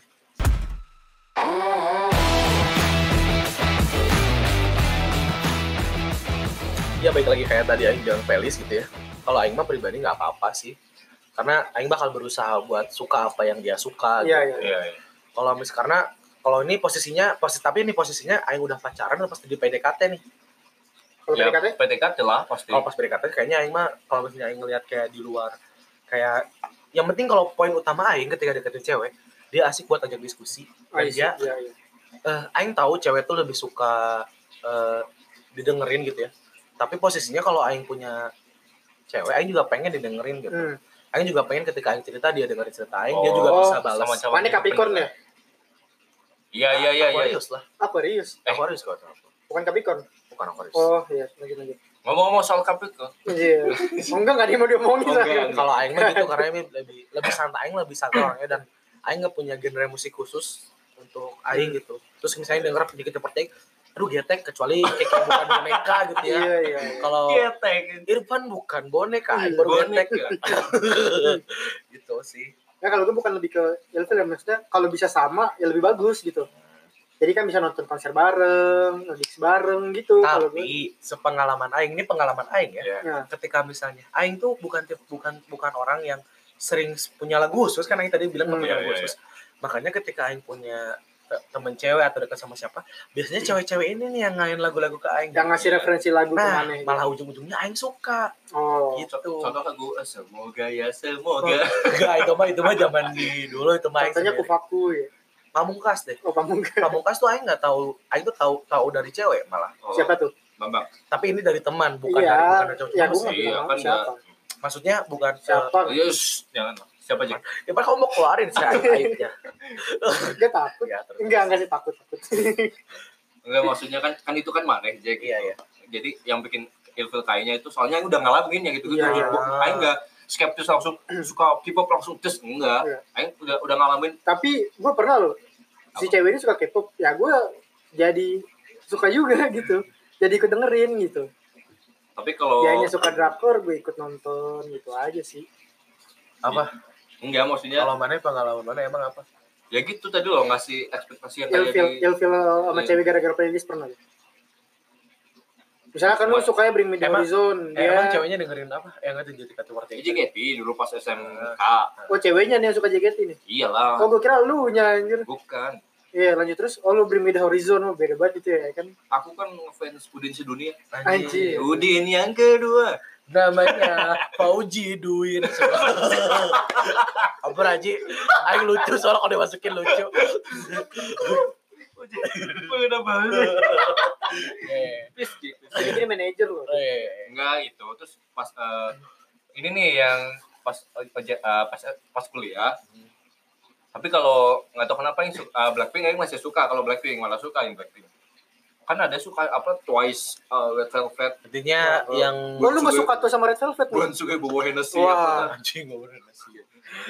Ya baik lagi kayak tadi Aing bilang playlist gitu ya. Kalau Aing mah pribadi nggak apa-apa sih. Karena Aing bakal berusaha buat suka apa yang dia suka. Iya, gitu. iya. iya iya Kalau mis karena kalau ini posisinya posis tapi ini posisinya Aing udah pacaran atau pas di PDKT nih. Kalau ya, PDKT, PDKT lah pasti Kalau pas PDKT kayaknya Aing mah kalau misalnya Aing ngeliat kayak di luar kayak yang penting kalau poin utama Aing ketika deketin cewek dia asik buat ajak diskusi dan Ah, dia iya, iya. eh, Aing tahu cewek tuh lebih suka eh, didengerin gitu ya. Tapi posisinya kalau Aing punya cewek, Aing juga pengen didengerin gitu. Hmm. Aing juga pengen ketika Aing cerita dia dengerin cerita Aing, dia Oh, juga bisa balas. sama cowok Mana Capricorn ya? iya iya iya iya Aquarius lah. Aquarius. Eh. Aquarius kok Bukan Capricorn. bukan Aquarius. Oh, iya, lanjut lanjut. Ngomong-ngomong soal Capricorn Iya. Enggak enggak dia mau diomongin. Kalau Aing mah gitu karena Aing lebih lebih santai, Aing lebih santai orangnya dan Aing nggak punya genre musik khusus untuk Aing gitu. Terus misalnya denger sedikit seperti aduh getek kecuali kayak bukan boneka gitu ya. Iya, iya. iya. Kalau Getek. Irfan bukan boneka, Aing baru bonek getek ya. gitu sih. Ya kalau gue bukan lebih ke ilfil ya maksudnya kalau bisa sama ya lebih bagus gitu. Jadi kan bisa nonton konser bareng, ngedix bareng gitu. Tapi sepengalaman aing ini pengalaman aing ya. Iya. Nah, Ketika misalnya aing tuh bukan bukan bukan orang yang sering punya lagu khusus kan aing tadi bilang Hmm, punya iya, lagu iya, khusus. Makanya ketika aing punya te- temen cewek atau dekat sama siapa, biasanya cewek-cewek ini nih yang ngain lagu-lagu ke aing. yang ngasih referensi lagu Nah, ke mana gitu. malah ujung-ujungnya aing suka Oh. gitu. contoh lagu semoga ya semoga Enggak, itu mah itu mah zaman di dulu itu mah Contohnya kufaku ya. Pamungkas deh Oh, pamungkas. pamungkas tuh aing nggak tahu aing tuh tahu tahu dari cewek malah Oh, Siapa tuh? Bambang tapi ini dari teman bukan iya, dari bukan dari cowok ya gue Iya, kan siapa. maksudnya bukan Siapa? Yes, jangan siapa aja ya padahal kamu mau keluarin sih aib aibnya Dia takut. ya terus Enggak, enggak sih takut, takut. enggak maksudnya kan kan itu kan maneh Jack iya iya jadi yang bikin ilfil kayaknya itu soalnya udah ngalamin ya gitu gitu Iya. Aing enggak skeptis langsung suka K-pop langsung tes enggak Iya. Aing udah udah ngalamin Tapi gue pernah loh, si Apa? cewek ini suka K-pop, ya gue jadi suka juga gitu. Jadi ikut dengerin gitu. tapi kalau Dia hanya suka drakor, gue ikut nonton gitu aja sih. apa enggak maksudnya kalau mana pengalaman mana emang apa ya gitu tadi loh ngasih ekspektasi yang kayak Ilfil, di ilfil sama Iya. cewek gara-gara playlist pernah. Misalnya kan lu sukanya Bring Me The Emang- Horizon, eh, emang dia ceweknya dengerin apa? Yang ngerti jadi kata warta JKT dulu pas SMK oh ceweknya nih yang suka JKT nih. iyalah. Oh gue kira lu anjir. bukan. Iya lanjut terus, oh lu Bring Me The Horizon, oh, beda banget itu ya kan. aku kan ngefans Udin sedunia Anjir. Udin yang kedua. Namanya Fauji Duin. Apa Raji aing lucu soalnya kalau dimasukin lucu Udah banget. eh. Jadi dia manajer loh. eh Enggak itu terus pas eh, ini nih yang pas eh, pas pas kuliah. Tapi kalau nggak tahu kenapa yang eh, Blackpink yang masih suka kalau Blackpink malah suka yang Blackpink. Kan ada suka apa Twice, eh, Red Velvet, intinya Oh, yang Oh lu gak suka tuh sama Red Velvet nih? Bulan suka bawa Hennessy Wah. anjing nasi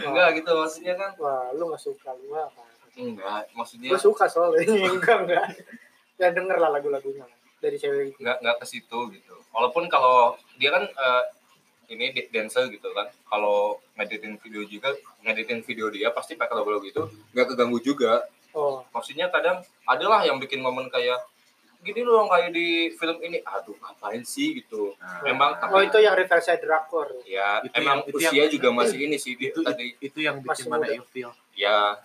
Enggak gitu maksudnya kan. Wah lu gak suka, lu apa? Enggak, maksudnya Gue suka soalnya, enggak enggak. Ya denger lah lagu-lagunya dari cewek itu. nggak nggak ke situ gitu. Walaupun kalau dia kan eh, ini dancer gitu kan, kalau ngeditin video juga ngeditin video dia pasti pakai lagu-lagu itu nggak keganggu juga. Oh, Maksudnya kadang adalah yang bikin momen kayak gini loh kayak di film ini, aduh ngapain sih gitu. Emang oh tapi itu yang Riverside Drakor. ya Itu emang yang- usia juga masih ini sih itu tadi itu yang bikin mana ilfil ya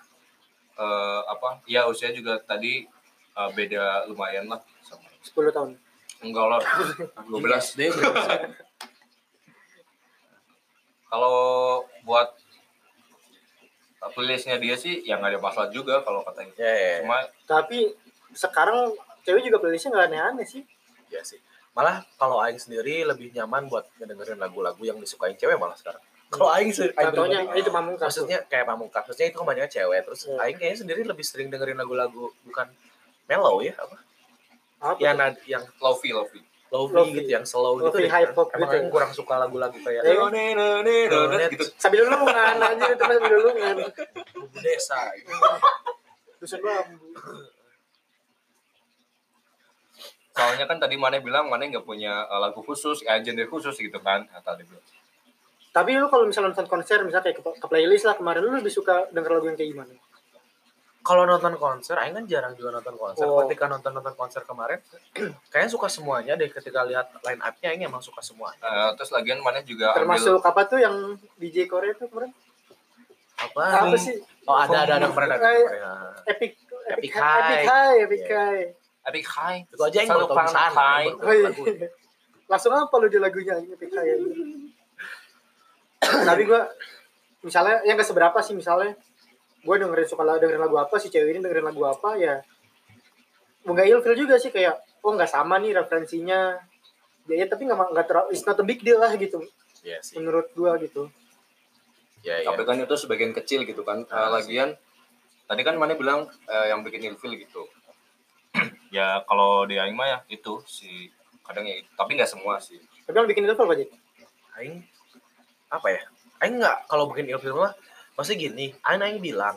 eh, apa? Ya usia juga tadi eh, beda lumayan lah sama. 10 tahun. enggak lah. 12 deh kalau buat playlistnya dia sih yang nggak ada masalah juga kalau katanya. Ya ya cuma Tapi sekarang cewek juga playlistnya gak aneh-aneh sih. ya sih. Malah kalau aing sendiri lebih nyaman buat ngedengerin lagu-lagu yang disukain cewek malah sekarang kalau aing se- aing Contohnya pribadi, itu pamungkas. tuh. maksudnya kayak pamungkas maksudnya itu kebanyakan cewek terus Iya. aing kayaknya sendiri lebih sering dengerin lagu-lagu bukan mellow ya apa Apa yang nad- yang lofi lofi lofi Lofi. gitu yang slow gitu Lofi deh hip hop emang gitu. aing kurang suka lagu-lagu kayak Eh, gitu Sambil lulungan aja itu sambil lulungan. desa gitu. Dusun bambu. soalnya kan tadi mana bilang mana nggak punya eh, lagu khusus eh, genre khusus gitu kan kata dia bilang Tapi lu kalau misalnya nonton konser misalnya kayak ke, ke playlist lah kemarin lu lebih suka denger lagu yang kayak gimana? kalau nonton konser aing kan jarang juga nonton konser Oh. ketika nonton nonton konser kemarin kayaknya suka semuanya deh ketika lihat line up-nya aing emang suka semuanya Eh, terus lagian mana juga Termasuk apa tuh yang DJ Korea tuh kemarin? apa Apa sih? oh ada ada ada kemarin. Epic Epic Epic High. Epic High, Epic Iya. High. Epic High itu aja yang baru tahu Oh iya. lagu. Langsung apa lu di lagunya Epic High? Tapi gua misalnya yang ke seberapa sih misalnya gue dengerin suka lagu dengerin lagu apa si cewek ini dengerin lagu apa ya nggak ilfil juga sih kayak oh nggak sama nih referensinya. Ya, ya tapi nggak nggak terlalu it's not a big deal lah gitu. Iya sih. Menurut gua gitu. Ya ya. Tapi kan itu sebagian kecil gitu kan. Eh, Ah, lagian tadi kan mana bilang eh, yang bikin ilfil gitu. Ya kalau di Aing mah ya itu si kadang ya itu. tapi nggak semua sih. Tapi yang bikin ilfil apa aja aing apa ya aing nggak kalau bikin ilfil mah maksudnya gini aing aing bilang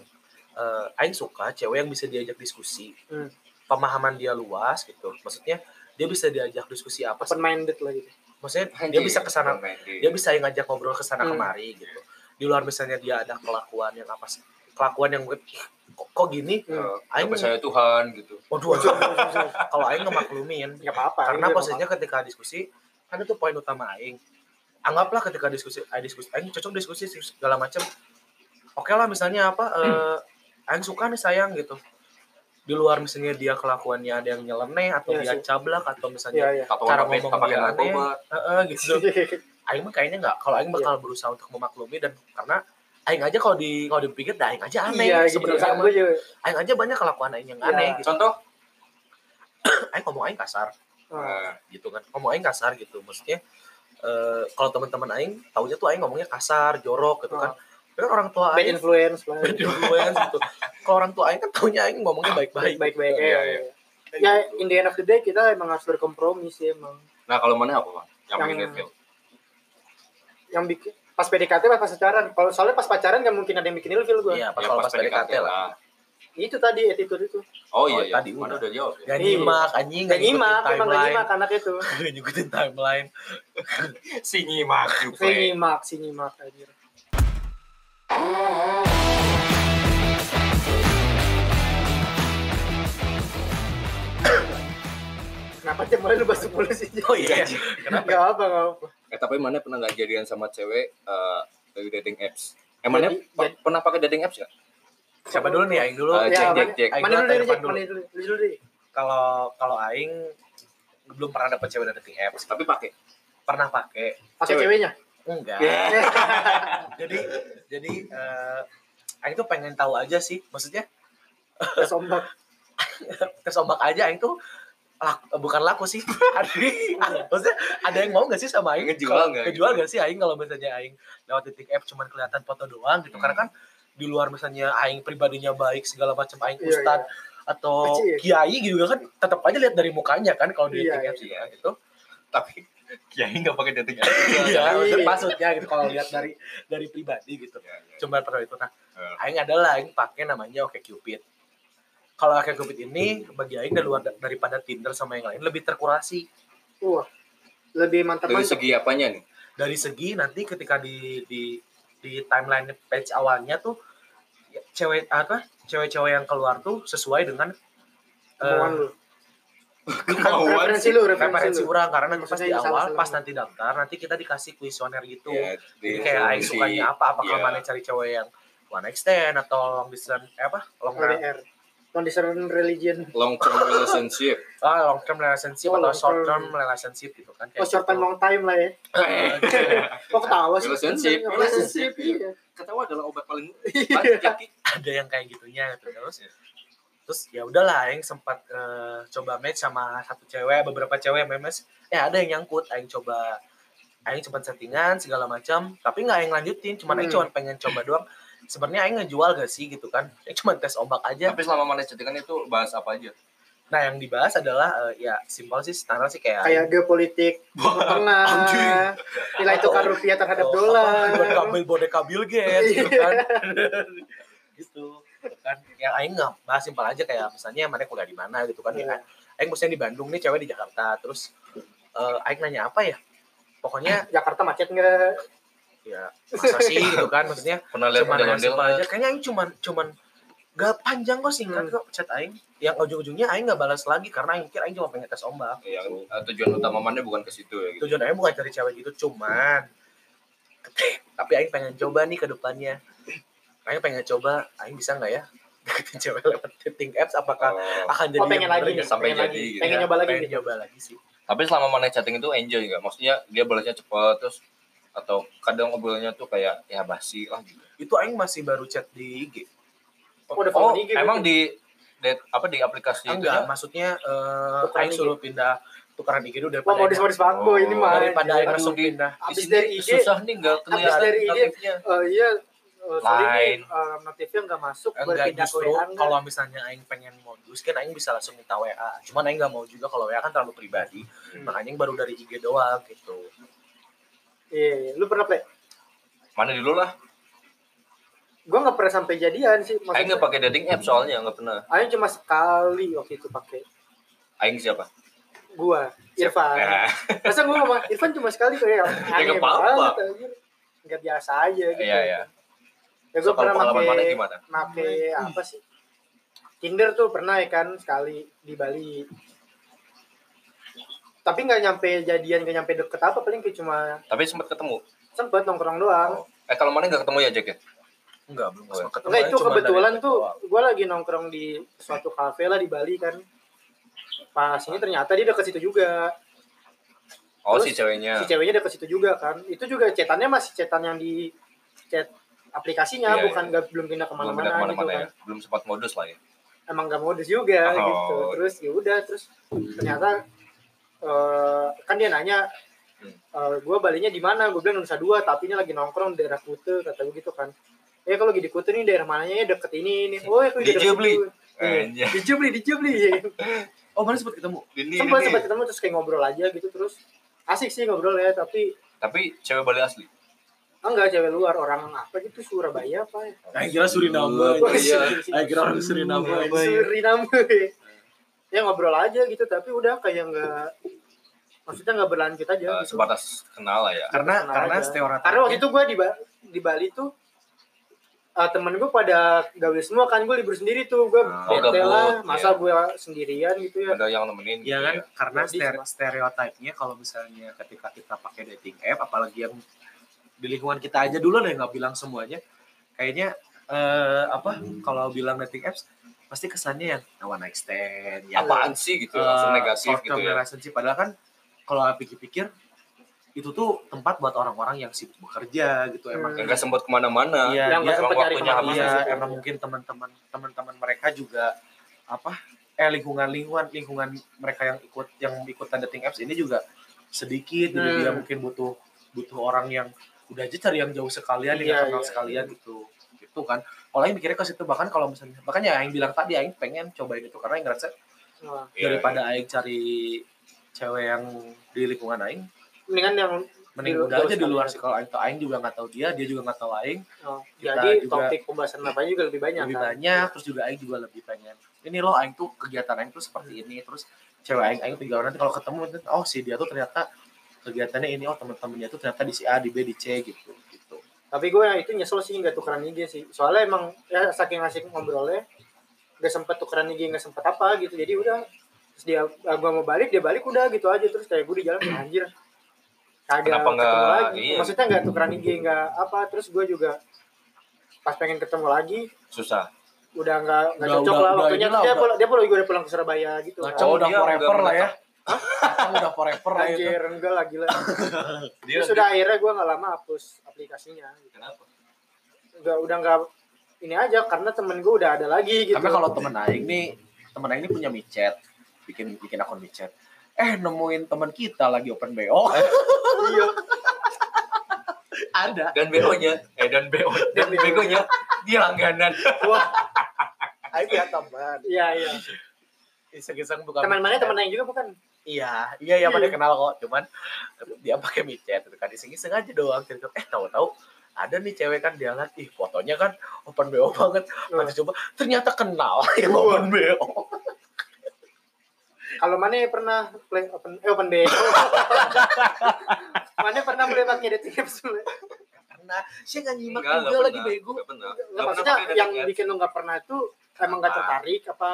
eh, aing suka cewek yang bisa diajak diskusi Hmm. pemahaman dia luas gitu. Maksudnya dia bisa diajak diskusi apa sih? Open minded lah gitu. Maksudnya dia bisa ke sana dia bisa ngajak ngobrol ke sana Hmm. kemari gitu. Di luar misalnya dia ada kelakuan yang apa sih? Kelakuan yang mungkin kok, kok gini? Eh, Aing- percaya Tuhan? gitu. Waduh. Waduh, waduh. kalau aing ngemaklumin nggak apa-apa karena posisinya ketika diskusi kan itu poin utama aing anggaplah ketika diskusi aing diskusi aing cocok diskusi segala macam oke lah misalnya apa eh aing suka nih sayang gitu. Di luar misalnya dia kelakuannya ada yang nyeleneh atau Iya dia sih. cablak atau Iya, misalnya iya. atau Cara ngomong dia aneh. eh, eh, gitu. Aing mah kayaknya nggak. Kalau aing bakal berusaha untuk memaklumi dan karena aing aja kalau di kalau dipikir dah aing aja aneh iya gitu. sebenarnya juga aing aja banyak kelakuan aing yang Iya. aneh gitu. Contoh? aing ngomong aing kasar. Ah, gitu kan. Ngomong aing kasar gitu. Maksudnya eh, kalau teman-teman aing taunya tuh aing ngomongnya kasar jorok gitu kan. Tapi kan orang tua bad aing influence lah bad influence gitu. Kalau orang tua aing kan taunya aing ngomongnya baik-baik baik baik Iya, ya, iya. ya in the end of the day kita emang harus berkompromi sih emang. Nah, kalau mana apa, Bang? Yang Yang- bikin yang bikin pas PDKT pas pacaran. Kalau soalnya pas pacaran nggak mungkin ada yang bikin ilfil gue iya pas Ya, kalau pas PDKT lah. lah. Itu tadi attitude itu Oh Oh, iya, iya. tadi Mana udah. udah jawab ya? Gak Iya. nyimak anjing nggak gak nyimak emang timeline nyimak anak itu Gak ngikutin timeline Si nyimak, si nyimak si nyimak aja Kenapa tiap lu basuk mulu sih? oh iya kenapa Gak apa, gak apa. Eh, tapi mana pernah nggak jadian sama cewek eh, dari dating apps? Mana Jadi- pernah pakai dating apps nggak? Siapa dulu nih aing dulu Eh, Jack, Ya, Jack. Aing Mana dulu dulu? Mana dulu? Lu dulu deh. kalau kalau aing belum pernah dapet cewek dari apps Tapi pakai. pernah pakai Pakai Cewek. ceweknya. enggak Eh, jadi jadi eh aing tuh pengen tahu aja sih maksudnya Tes ombak. tes ombak aja aing tuh lak- bukan laku sih Adi, maksudnya ada yang mau gak sih sama aing Ngejual Kalau- nggak ngejual gitu? gak sih aing kalau misalnya aing lewat dating app cuman kelihatan foto doang gitu Hmm. karena kan di luar misalnya aing pribadinya baik segala macam aing Iya, ustad atau Kecil. kiai gitu kan tetap aja lihat dari mukanya kan kalau di Iya, dating apps iya. gitu kan, itu Tapi Kiai nggak pakai dating apps. iya Iya. maksudnya gitu kalau lihat dari dari pribadi gitu Iya, iya. cuma pernah itu nah Eh. aing adalah aing pakai namanya Oke Cupid kalau Oke Cupid ini bagi aing dari luar daripada Tinder sama yang lain lebih terkurasi Wah. Lebih mantap Dari mantap. segi apanya nih? dari segi nanti ketika di di di timeline page awalnya tuh ya, cewek apa cewek-cewek yang keluar tuh sesuai dengan eh, Kemauan lu. Kemauan Referensi lu, referensi referensi lu. orang karena nanti pas di awal pas nanti daftar nanti kita dikasih kuesioner gitu. Ya, jadi di kayak aing sukanya apa? Apakah iya. mana cari cewek yang one night stand atau long distance eh apa? Long run LDR. Condition religion. long term relationship. ah long term relationship Oh, atau long short term. term relationship gitu kan Oh, short time, long time lah ya. Gitu. Kok ketawa sih? Relationship. Relationship, iya. Ketawa adalah obat paling Iya. ada yang kayak gitunya gitu terus terus ya udahlah aing sempat eh, coba match sama satu cewek beberapa cewek memes eh ada yang nyangkut aing coba aing sempat settingan segala macam tapi nggak aing lanjutin cuman aing Hmm. cuma pengen coba doang sebenarnya aing ngejual gak sih gitu kan? Aing cuma tes ombak aja. Tapi selama mana chattingan itu bahas apa aja? nah yang dibahas adalah eh, ya simpel sih standar sih kayak Kayak geopolitik, Tengah, Anjing. nilai tukar rupiah terhadap Oh, dolar. boneka Bill Gates gitu kan? Gitu gitu kan? Yang aing nggak bahas simpel aja kayak misalnya mana kuliah di mana gitu kan? Iya. ya aing misalnya di Bandung nih cewek di Jakarta. Terus eh aing nanya apa ya? Pokoknya Jakarta macet nggak? Ya masa sih gitu kan maksudnya Pernah lihat cuman nggak? aja kayaknya aing cuman cuman gak panjang kok singkat Hmm. kok chat aing yang ujung-ujungnya aing nggak balas lagi karena aing kira aing cuma pengen tes ombak Yang eh, tujuan utama mana bukan ke situ ya gitu. tujuan aing bukan cari cewek gitu cuman tapi aing pengen coba nih ke depannya aing pengen coba aing bisa nggak ya deketin cewek lewat dating apps apakah Oh. akan jadi Oh, pengen lagi nih, nggak? sampai pengen jadi lagi. gitu Pengen Ya, nyoba lagi pengen gitu. nyoba lagi sih Tapi selama mana chatting itu enjoy nggak? Maksudnya dia balasnya cepat terus atau kadang ngobrolnya tuh kayak ya basi lah gitu. itu aing masih baru chat di IG Oh, udah Oh, follow IG emang di det- apa di aplikasi itu enggak maksudnya eh Tukeran aing suruh pindah tukeran IG dulu daripada mau disebut fuckboy ini mah. daripada aing langsung di- pindah di Abis sini dari IG, susah nih nggak abis kelihatan dari IG, notifnya. Oh iya, oh, sorry nih, Lain. eh, notifnya nggak masuk, enggak berpindah ke justru enggak. kalau misalnya aing pengen modus kan aing bisa langsung minta WA cuman aing nggak mau juga kalau WA kan terlalu pribadi Hmm. makanya aing baru dari IG doang gitu Iya, iya. lu pernah play? Mana dulu lah. Gua nggak pernah sampai jadian sih. Aing nggak pakai dating app soalnya nggak pernah. Aing cuma sekali waktu itu pakai. Aing siapa? Gua, Irfan. Eh, Masa gua sama Irfan cuma sekali kayak aneh nggak apa-apa. Nggak biasa aja gitu. Iya ya. Ya So, gua kalau pernah pakai gimana? pakai apa sih? Tinder tuh pernah ya kan sekali di Bali. Tapi nggak nyampe jadian, nggak nyampe deket apa paling kayak cuma Tapi sempat ketemu. sempet nongkrong doang. Eh kalau mana nggak ketemu ya Jack ya? enggak belum Oh, sempat ketemu Enggak aing itu kebetulan tuh gue lagi nongkrong di suatu kafe lah di Bali kan. Pas ini ternyata dia deket situ juga. Oh Terus, si ceweknya. Si ceweknya deket situ juga kan. Itu juga cetannya masih cetan yang di chat aplikasinya Iya, bukan nggak belum pindah belum ke mana-mana gitu kan ya belum sempat modus lah ya emang nggak modus juga Oh. gitu terus ya udah terus ternyata eh, kan dia nanya Hmm. gue balinya di mana gue bilang Nusa Dua tapi ini lagi nongkrong di daerah Kute kata gue gitu kan ya kalau lagi di Kute nih daerah mananya ya deket ini ini oh ya aku Di Jubli. Iya, di Jubli di Jubli Oh, mana sempat ketemu? ini sempat ini. sempat ketemu terus kayak ngobrol aja gitu terus asik sih ngobrol ya tapi tapi cewek Bali asli enggak cewek luar orang apa gitu Surabaya apa ya Nah, kira Suriname. Oh, iya. Ah, kira orang Suriname. Suriname ya ngobrol aja gitu tapi udah kayak nggak maksudnya nggak berlanjut aja Eh, gitu. sebatas kenal lah ya Karena Kenal karena aja. stereotip. karena waktu itu gue di Ba- di Bali tuh eh, temen gue pada gawe semua kan gue libur sendiri tuh gue Oh, bete lah masa iya. gue sendirian gitu ya ada yang nemenin Iya kan, gitu karena stere- stereotipnya kalau misalnya ketika kita pakai dating app, apalagi yang di lingkungan kita aja dulu deh nggak bilang semuanya, kayaknya eh, apa kalau bilang dating apps pasti kesannya yang one night stand, ya. apaan sih gitu eh, langsung negatif gitu ya relationship. Padahal kan kalau pikir-pikir itu tuh tempat buat orang-orang yang sibuk bekerja gitu emang. Hmm. yang nggak sempat ke mana-mana Iya, yang nggak sempat nyari ke mana-mana Iya, gitu. emang mungkin teman-teman teman-teman mereka juga apa eh lingkungan lingkungan lingkungan mereka yang ikut yang ikutan dating apps ini juga sedikit jadi Hmm. dia mungkin butuh butuh orang yang udah aja cari yang jauh sekalian yang Iya, nggak kenal iya. sekalian gitu. Gitu kan. Kalau yang mikirnya ke situ bahkan kalau misalnya bahkan ya yang bilang tadi Aing pengen cobain itu karena Aing ngerasa Iya, daripada Aing cari cewek yang di lingkungan Aing mendingan yang mending Di- udah aja di luar sekalian. sih. Kalau Aing Aing juga nggak tahu dia dia juga nggak tahu Aing. Oh, Kita jadi juga- topik pembahasan apa juga lebih banyak lebih kan? banyak terus juga Aing juga lebih pengen ini loh Aing tuh kegiatan Aing tuh seperti ini. Terus cewek Aing Aing tinggal nanti kalau ketemu oh si dia tuh ternyata kegiatannya ini oh teman-temannya tuh ternyata di si A di B di C gitu gitu. Tapi gue yang itu nyesel sih nggak tukeran IG sih. Soalnya emang ya saking asik ngobrolnya nggak sempet tukeran IG nggak sempet apa gitu. Jadi udah terus dia ah, gua mau balik dia balik udah gitu aja. Terus kayak gue di jalan anjir. Kagak Kenapa ketemu lagi. iya. maksudnya nggak tukeran IG nggak apa. Terus gue juga pas pengen ketemu lagi susah. udah nggak nggak cocok udah- lah udah waktunya. dia pulang dia pulang juga udah pulang ke Surabaya gitu. Kan. Ngaceng Oh, udah dia forever udah lah ya Ngaceng udah forever anjir enggak lah gila. Dia terus udah akhirnya gue nggak lama hapus aplikasinya. Kenapa? Udah udah nggak ini aja karena temen gue udah ada lagi gitu. Karena kalau temen Aing nih temen Aing ini punya micet. Bikin bikin akun micet. Eh nemuin teman kita lagi open BO iya. Ada. Dan BO nya eh dan BO dan BO BO nya dia langganan. Wah. Aing punya teman iya iya iseng-iseng bukan teman mana teman yang juga bukan Iya, iya, iya, pada kenal kok. Cuman dia pakai micet, gitu kan iseng-iseng aja doang. Gitu. Eh, tahu-tahu ada nih cewek kan dia lihat, ih fotonya kan open BO banget. Oh. Pas coba, ternyata kenal yang open BO. kalau mana pernah play open eh open BO mana pernah play pakai dating apps? Karena saya nggak nyimak Enggak, juga enggak lagi pernah. Nggak, bego. Enggak pernah. Enggak pernah maksudnya yang bikin lu nggak pernah itu emang nggak Ah. tertarik apa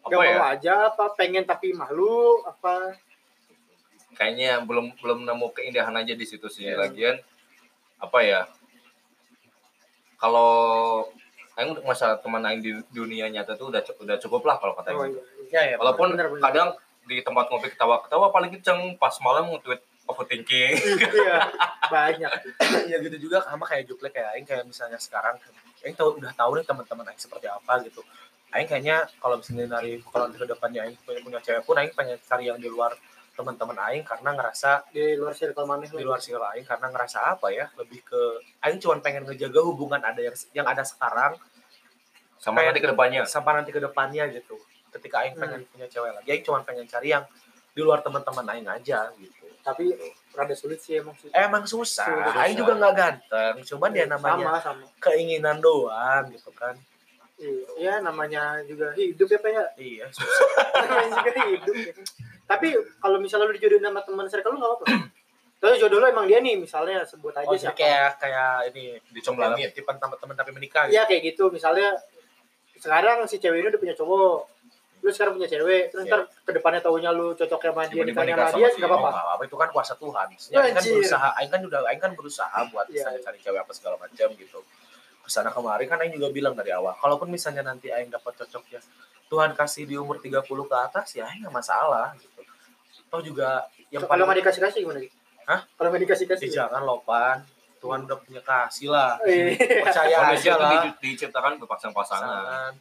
apa nggak ya? mau aja apa pengen tapi malu apa Kayaknya belum belum nemu keindahan aja di situ sih. Iya. Lagian apa ya? Kalau Aing masa teman Aing di dunia nyata tuh udah udah cukup lah kalau kata oh, iya. Ya, ya. Walaupun bener, bener. kadang di tempat ngopi ketawa-ketawa paling kenceng pas malam nge-tweet overthinking. iya banyak ya gitu juga sama kayak Juple kayak Aing kayak misalnya sekarang Aing tahu udah tahu nih teman-teman Aing seperti apa gitu. Aing kayaknya kalau misalnya dari kalau di ke depannya Aing punya, punya cewek pun Aing pengen cari yang di luar teman-teman Aing karena ngerasa di luar circle mana di luar circle Aing karena ngerasa apa ya lebih ke Aing cuma pengen ngejaga hubungan ada yang yang ada sekarang Sama Kayak- nanti ke depannya. sampai nanti ke depannya gitu. Ketika Aing pengen punya cewek lagi, Aing cuma pengen cari yang di luar teman-teman Aing aja gitu. tapi rada sulit sih emang sih Emang susah, Susah. Aing juga nggak ganteng, cuman dia namanya sama sama keinginan doang gitu kan. Iya ya, namanya juga hidup ya pak ya Iya, namanya juga hidup ya. tapi kalau misalnya lu dijodohin sama teman circle lu nggak apa-apa Tapi jodoh lu emang dia nih misalnya sebut aja Oh, siapa kayak kayak ini Dicomblangin. tipe teman-teman tapi menikah gitu. Iya kayak gitu misalnya sekarang si cewek ini udah punya cowok lu sekarang punya cewek terus Iya. ntar ke depannya taunya lu cocok sama dia nikahnya nikah sama sama dia nggak Oh, apa-apa nggak apa-apa itu kan kuasa Tuhan. Aing kan berusaha, Aing kan udah Aing kan berusaha buat misalnya iya. cari cewek apa segala macam gitu. Ke sana kemari kan Aing juga bilang dari awal, kalaupun misalnya nanti Aing dapat cocok ya, Tuhan kasih di umur 30 ke atas ya Aing nggak masalah gitu. Toh juga yang kalau nggak paling dikasih kasih gimana gitu Hah? kalau nggak dikasih kasih Eh, jangan lopan. Tuhan udah punya kasih lah Iya. percaya aja itu lah di- diciptakan berpasang-pasangan. pasangan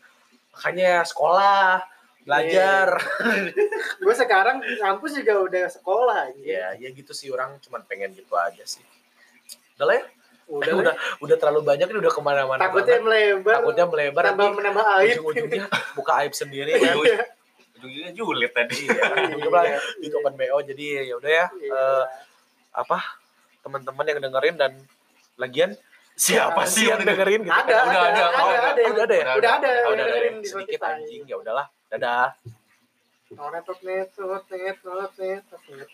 makanya sekolah belajar gue sekarang kampus juga udah sekolah aja ya ya gitu sih orang cuman pengen gitu aja sih udah lah ya udah udah, udah terlalu banyak ini udah ke mana-mana takutnya banget. melebar takutnya melebar tambah nanti menambah aib ujung-ujungnya buka aib sendiri kan Ujung- Ujung-ujungnya julid tadi. iya ujung-ujungnya di open BO jadi ya udah ya Iya. eh, apa teman-teman yang dengerin dan lagian siapa Ada. sih yang dengerin gitu ada Udah ada ada, ada ada udah ada ya udah ada Oh, udah ada dengerin ya. di sedikit anjing ya udahlah dadah Oh, net, net, net, net, net, net.